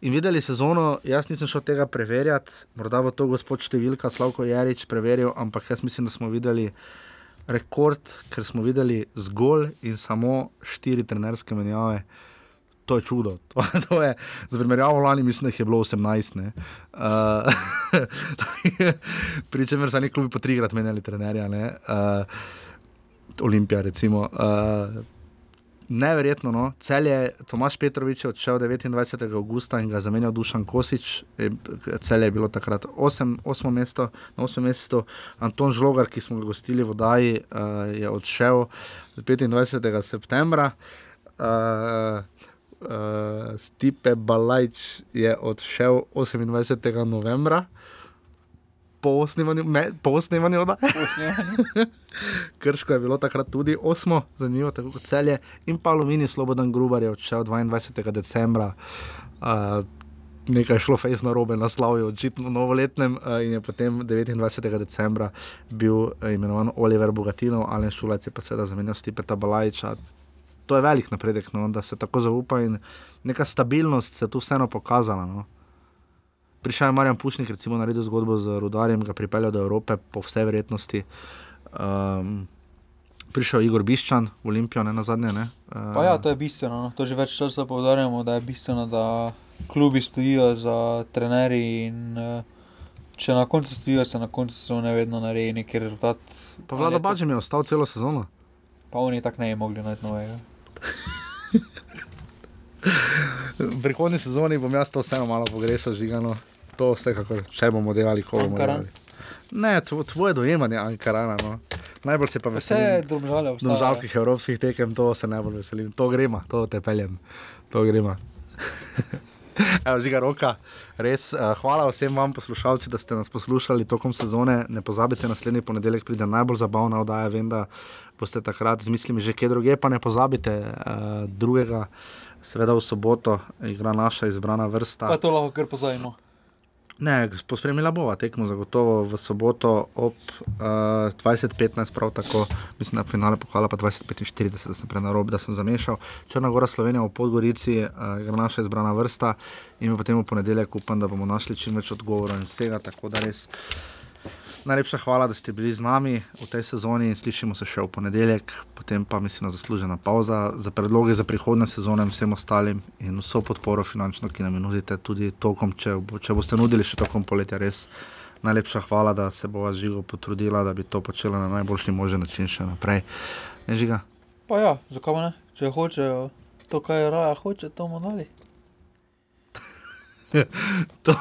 Speaker 12: In videli sezono, jaz nisem šel tega preverjati, morda bo to gospod številka Slavko Jarič preveril, ampak jaz mislim, da smo videli rekord, ker smo videli zgolj in samo štiri trenerske menjave. To je čudo. To, to je, za primerjavo lani mislim, da je bilo 18. ne. Uh, pri čemer so neki klubi po trikrat menjali trenerja. ne. Uh, Olimpija, recimo. Uh, Neverjetno, no. cel je Tomaš Petrovič je odšel 29. augusta in ga zamenjal Dušan Kosič. E, Cel je bilo takrat 8, 8 mesto, na 8 mestu. Anton Žlogar, ki smo ga gostili v Daji, uh, je odšel 25. septembra. Uh, uh, Stipe Balajč je odšel 28. novembra. Po snemanju, me, po snemanju oddaje. Krško je bilo takrat tudi osmo, zanimivo, tako kot celje. In pa Aluminij Slobodan Grubar je odšel 22. decembra. Uh, nekaj je šlo fejs na robe, naslov je očitno novoletnem uh, in je potem 29. decembra bil imenovan Oliver Bogatinov, Alen Šulac je pa seveda zamenjal Stipeta Balajča. To je velik napredek, no, da se tako zaupa in neka stabilnost se je tu vseeno pokazala. No. Prišel je Marjan Pušnik, recimo, naredil zgodbo z Rudarjem, ga pripeljal do Evrope, po vsej verjetnosti. Um, prišel je Igor Biščan v Olimpijo, ne na zadnje. Ne? Uh,
Speaker 13: Pa ja, to je bistveno. No. To že več časa poudarjamo, da je bistveno, da klubi stojijo za trenerji in uh, če na koncu stojijo, se na koncu sezone vedno naredi neki rezultat.
Speaker 12: Pa vlada Bađem je ostal celo sezono.
Speaker 13: Pa oni tako ne bi mogli najti novega.
Speaker 12: V prihodnji sezoni bom jaz to vseeno malo pogrešal, žigano. To vsekakor, če bomo delali, ko bomo delali. Ne, tvo, tvoje dojemanje Ankarana. No. Najbolj se pa
Speaker 13: Vse
Speaker 12: veselim.
Speaker 13: domžale obstajajo.
Speaker 12: Domžalskih evropskih tekem, to se najbolj veselim. To gremo, to te peljem, to gremo. Evo, žiga roka, res uh, hvala vsem vam, poslušalci, da ste nas poslušali tokom sezone. Ne pozabite, naslednji ponedeljek pride najbolj zabavna oddaja. Vem, da boste takrat z mislimi že kje druge, pa ne pozabite uh, drugega, seveda v soboto igra naša izbrana vrsta.
Speaker 13: Pa to lahko kar pozajmo.
Speaker 12: Ne, pospremila bova tekmo zagotovo v soboto ob uh, 20:15, prav tako, mislim, da finale pokala pa 20:45, da sem prenarob, da sem zamešal. Črna Gora Slovenija v Podgorici, uh, naša izbrana vrsta in potem v ponedeljek upam, da bomo našli čim več odgovorov in vsega, tako da res. Najlepša hvala, da ste bili z nami v tej sezoni slišimo se še v ponedeljek, potem pa mislim, da zaslužena pauza za predloge za prihodne sezone in vsem ostalim in vso podporo finančno, ki nam jo nudite, tudi tokom, če, bo, če boste nudili še tokom poletja. Res najlepša hvala, da se bo vas žigo potrudila, da bi to počela na najboljši možen način še naprej. Ne žiga.
Speaker 13: Pa ja, zakaj ne? Če hočejo to, kar je raja, hoče, to bomo dali.
Speaker 12: to,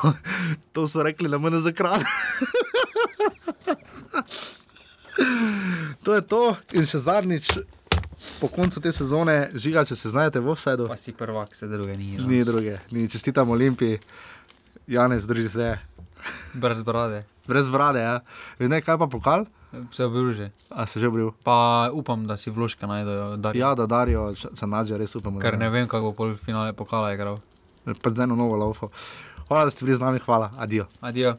Speaker 12: to so rekli na mene za kraj. To je to, in še zadnjič, po koncu te sezone, žiga, če se znajdete v offsajdu.
Speaker 13: Pa si prvak, se druge ni.
Speaker 12: Ni druge, ni čestitam Olimpiji, Janez, drži se.
Speaker 13: Brez brade.
Speaker 12: Brez brade, ja. In ne, kaj pa pokal?
Speaker 13: Se bil že.
Speaker 12: A se že bil?
Speaker 13: Pa upam, da si vložka najdejo. Darijo.
Speaker 12: Ja, da Darijo, če nađe, res upamo.
Speaker 13: Ker ne vem, kako bo pol finale pokala igral.
Speaker 12: Z eno novo laufo. Hvala, da ste bili z nami, hvala, adijo.
Speaker 14: Adijo.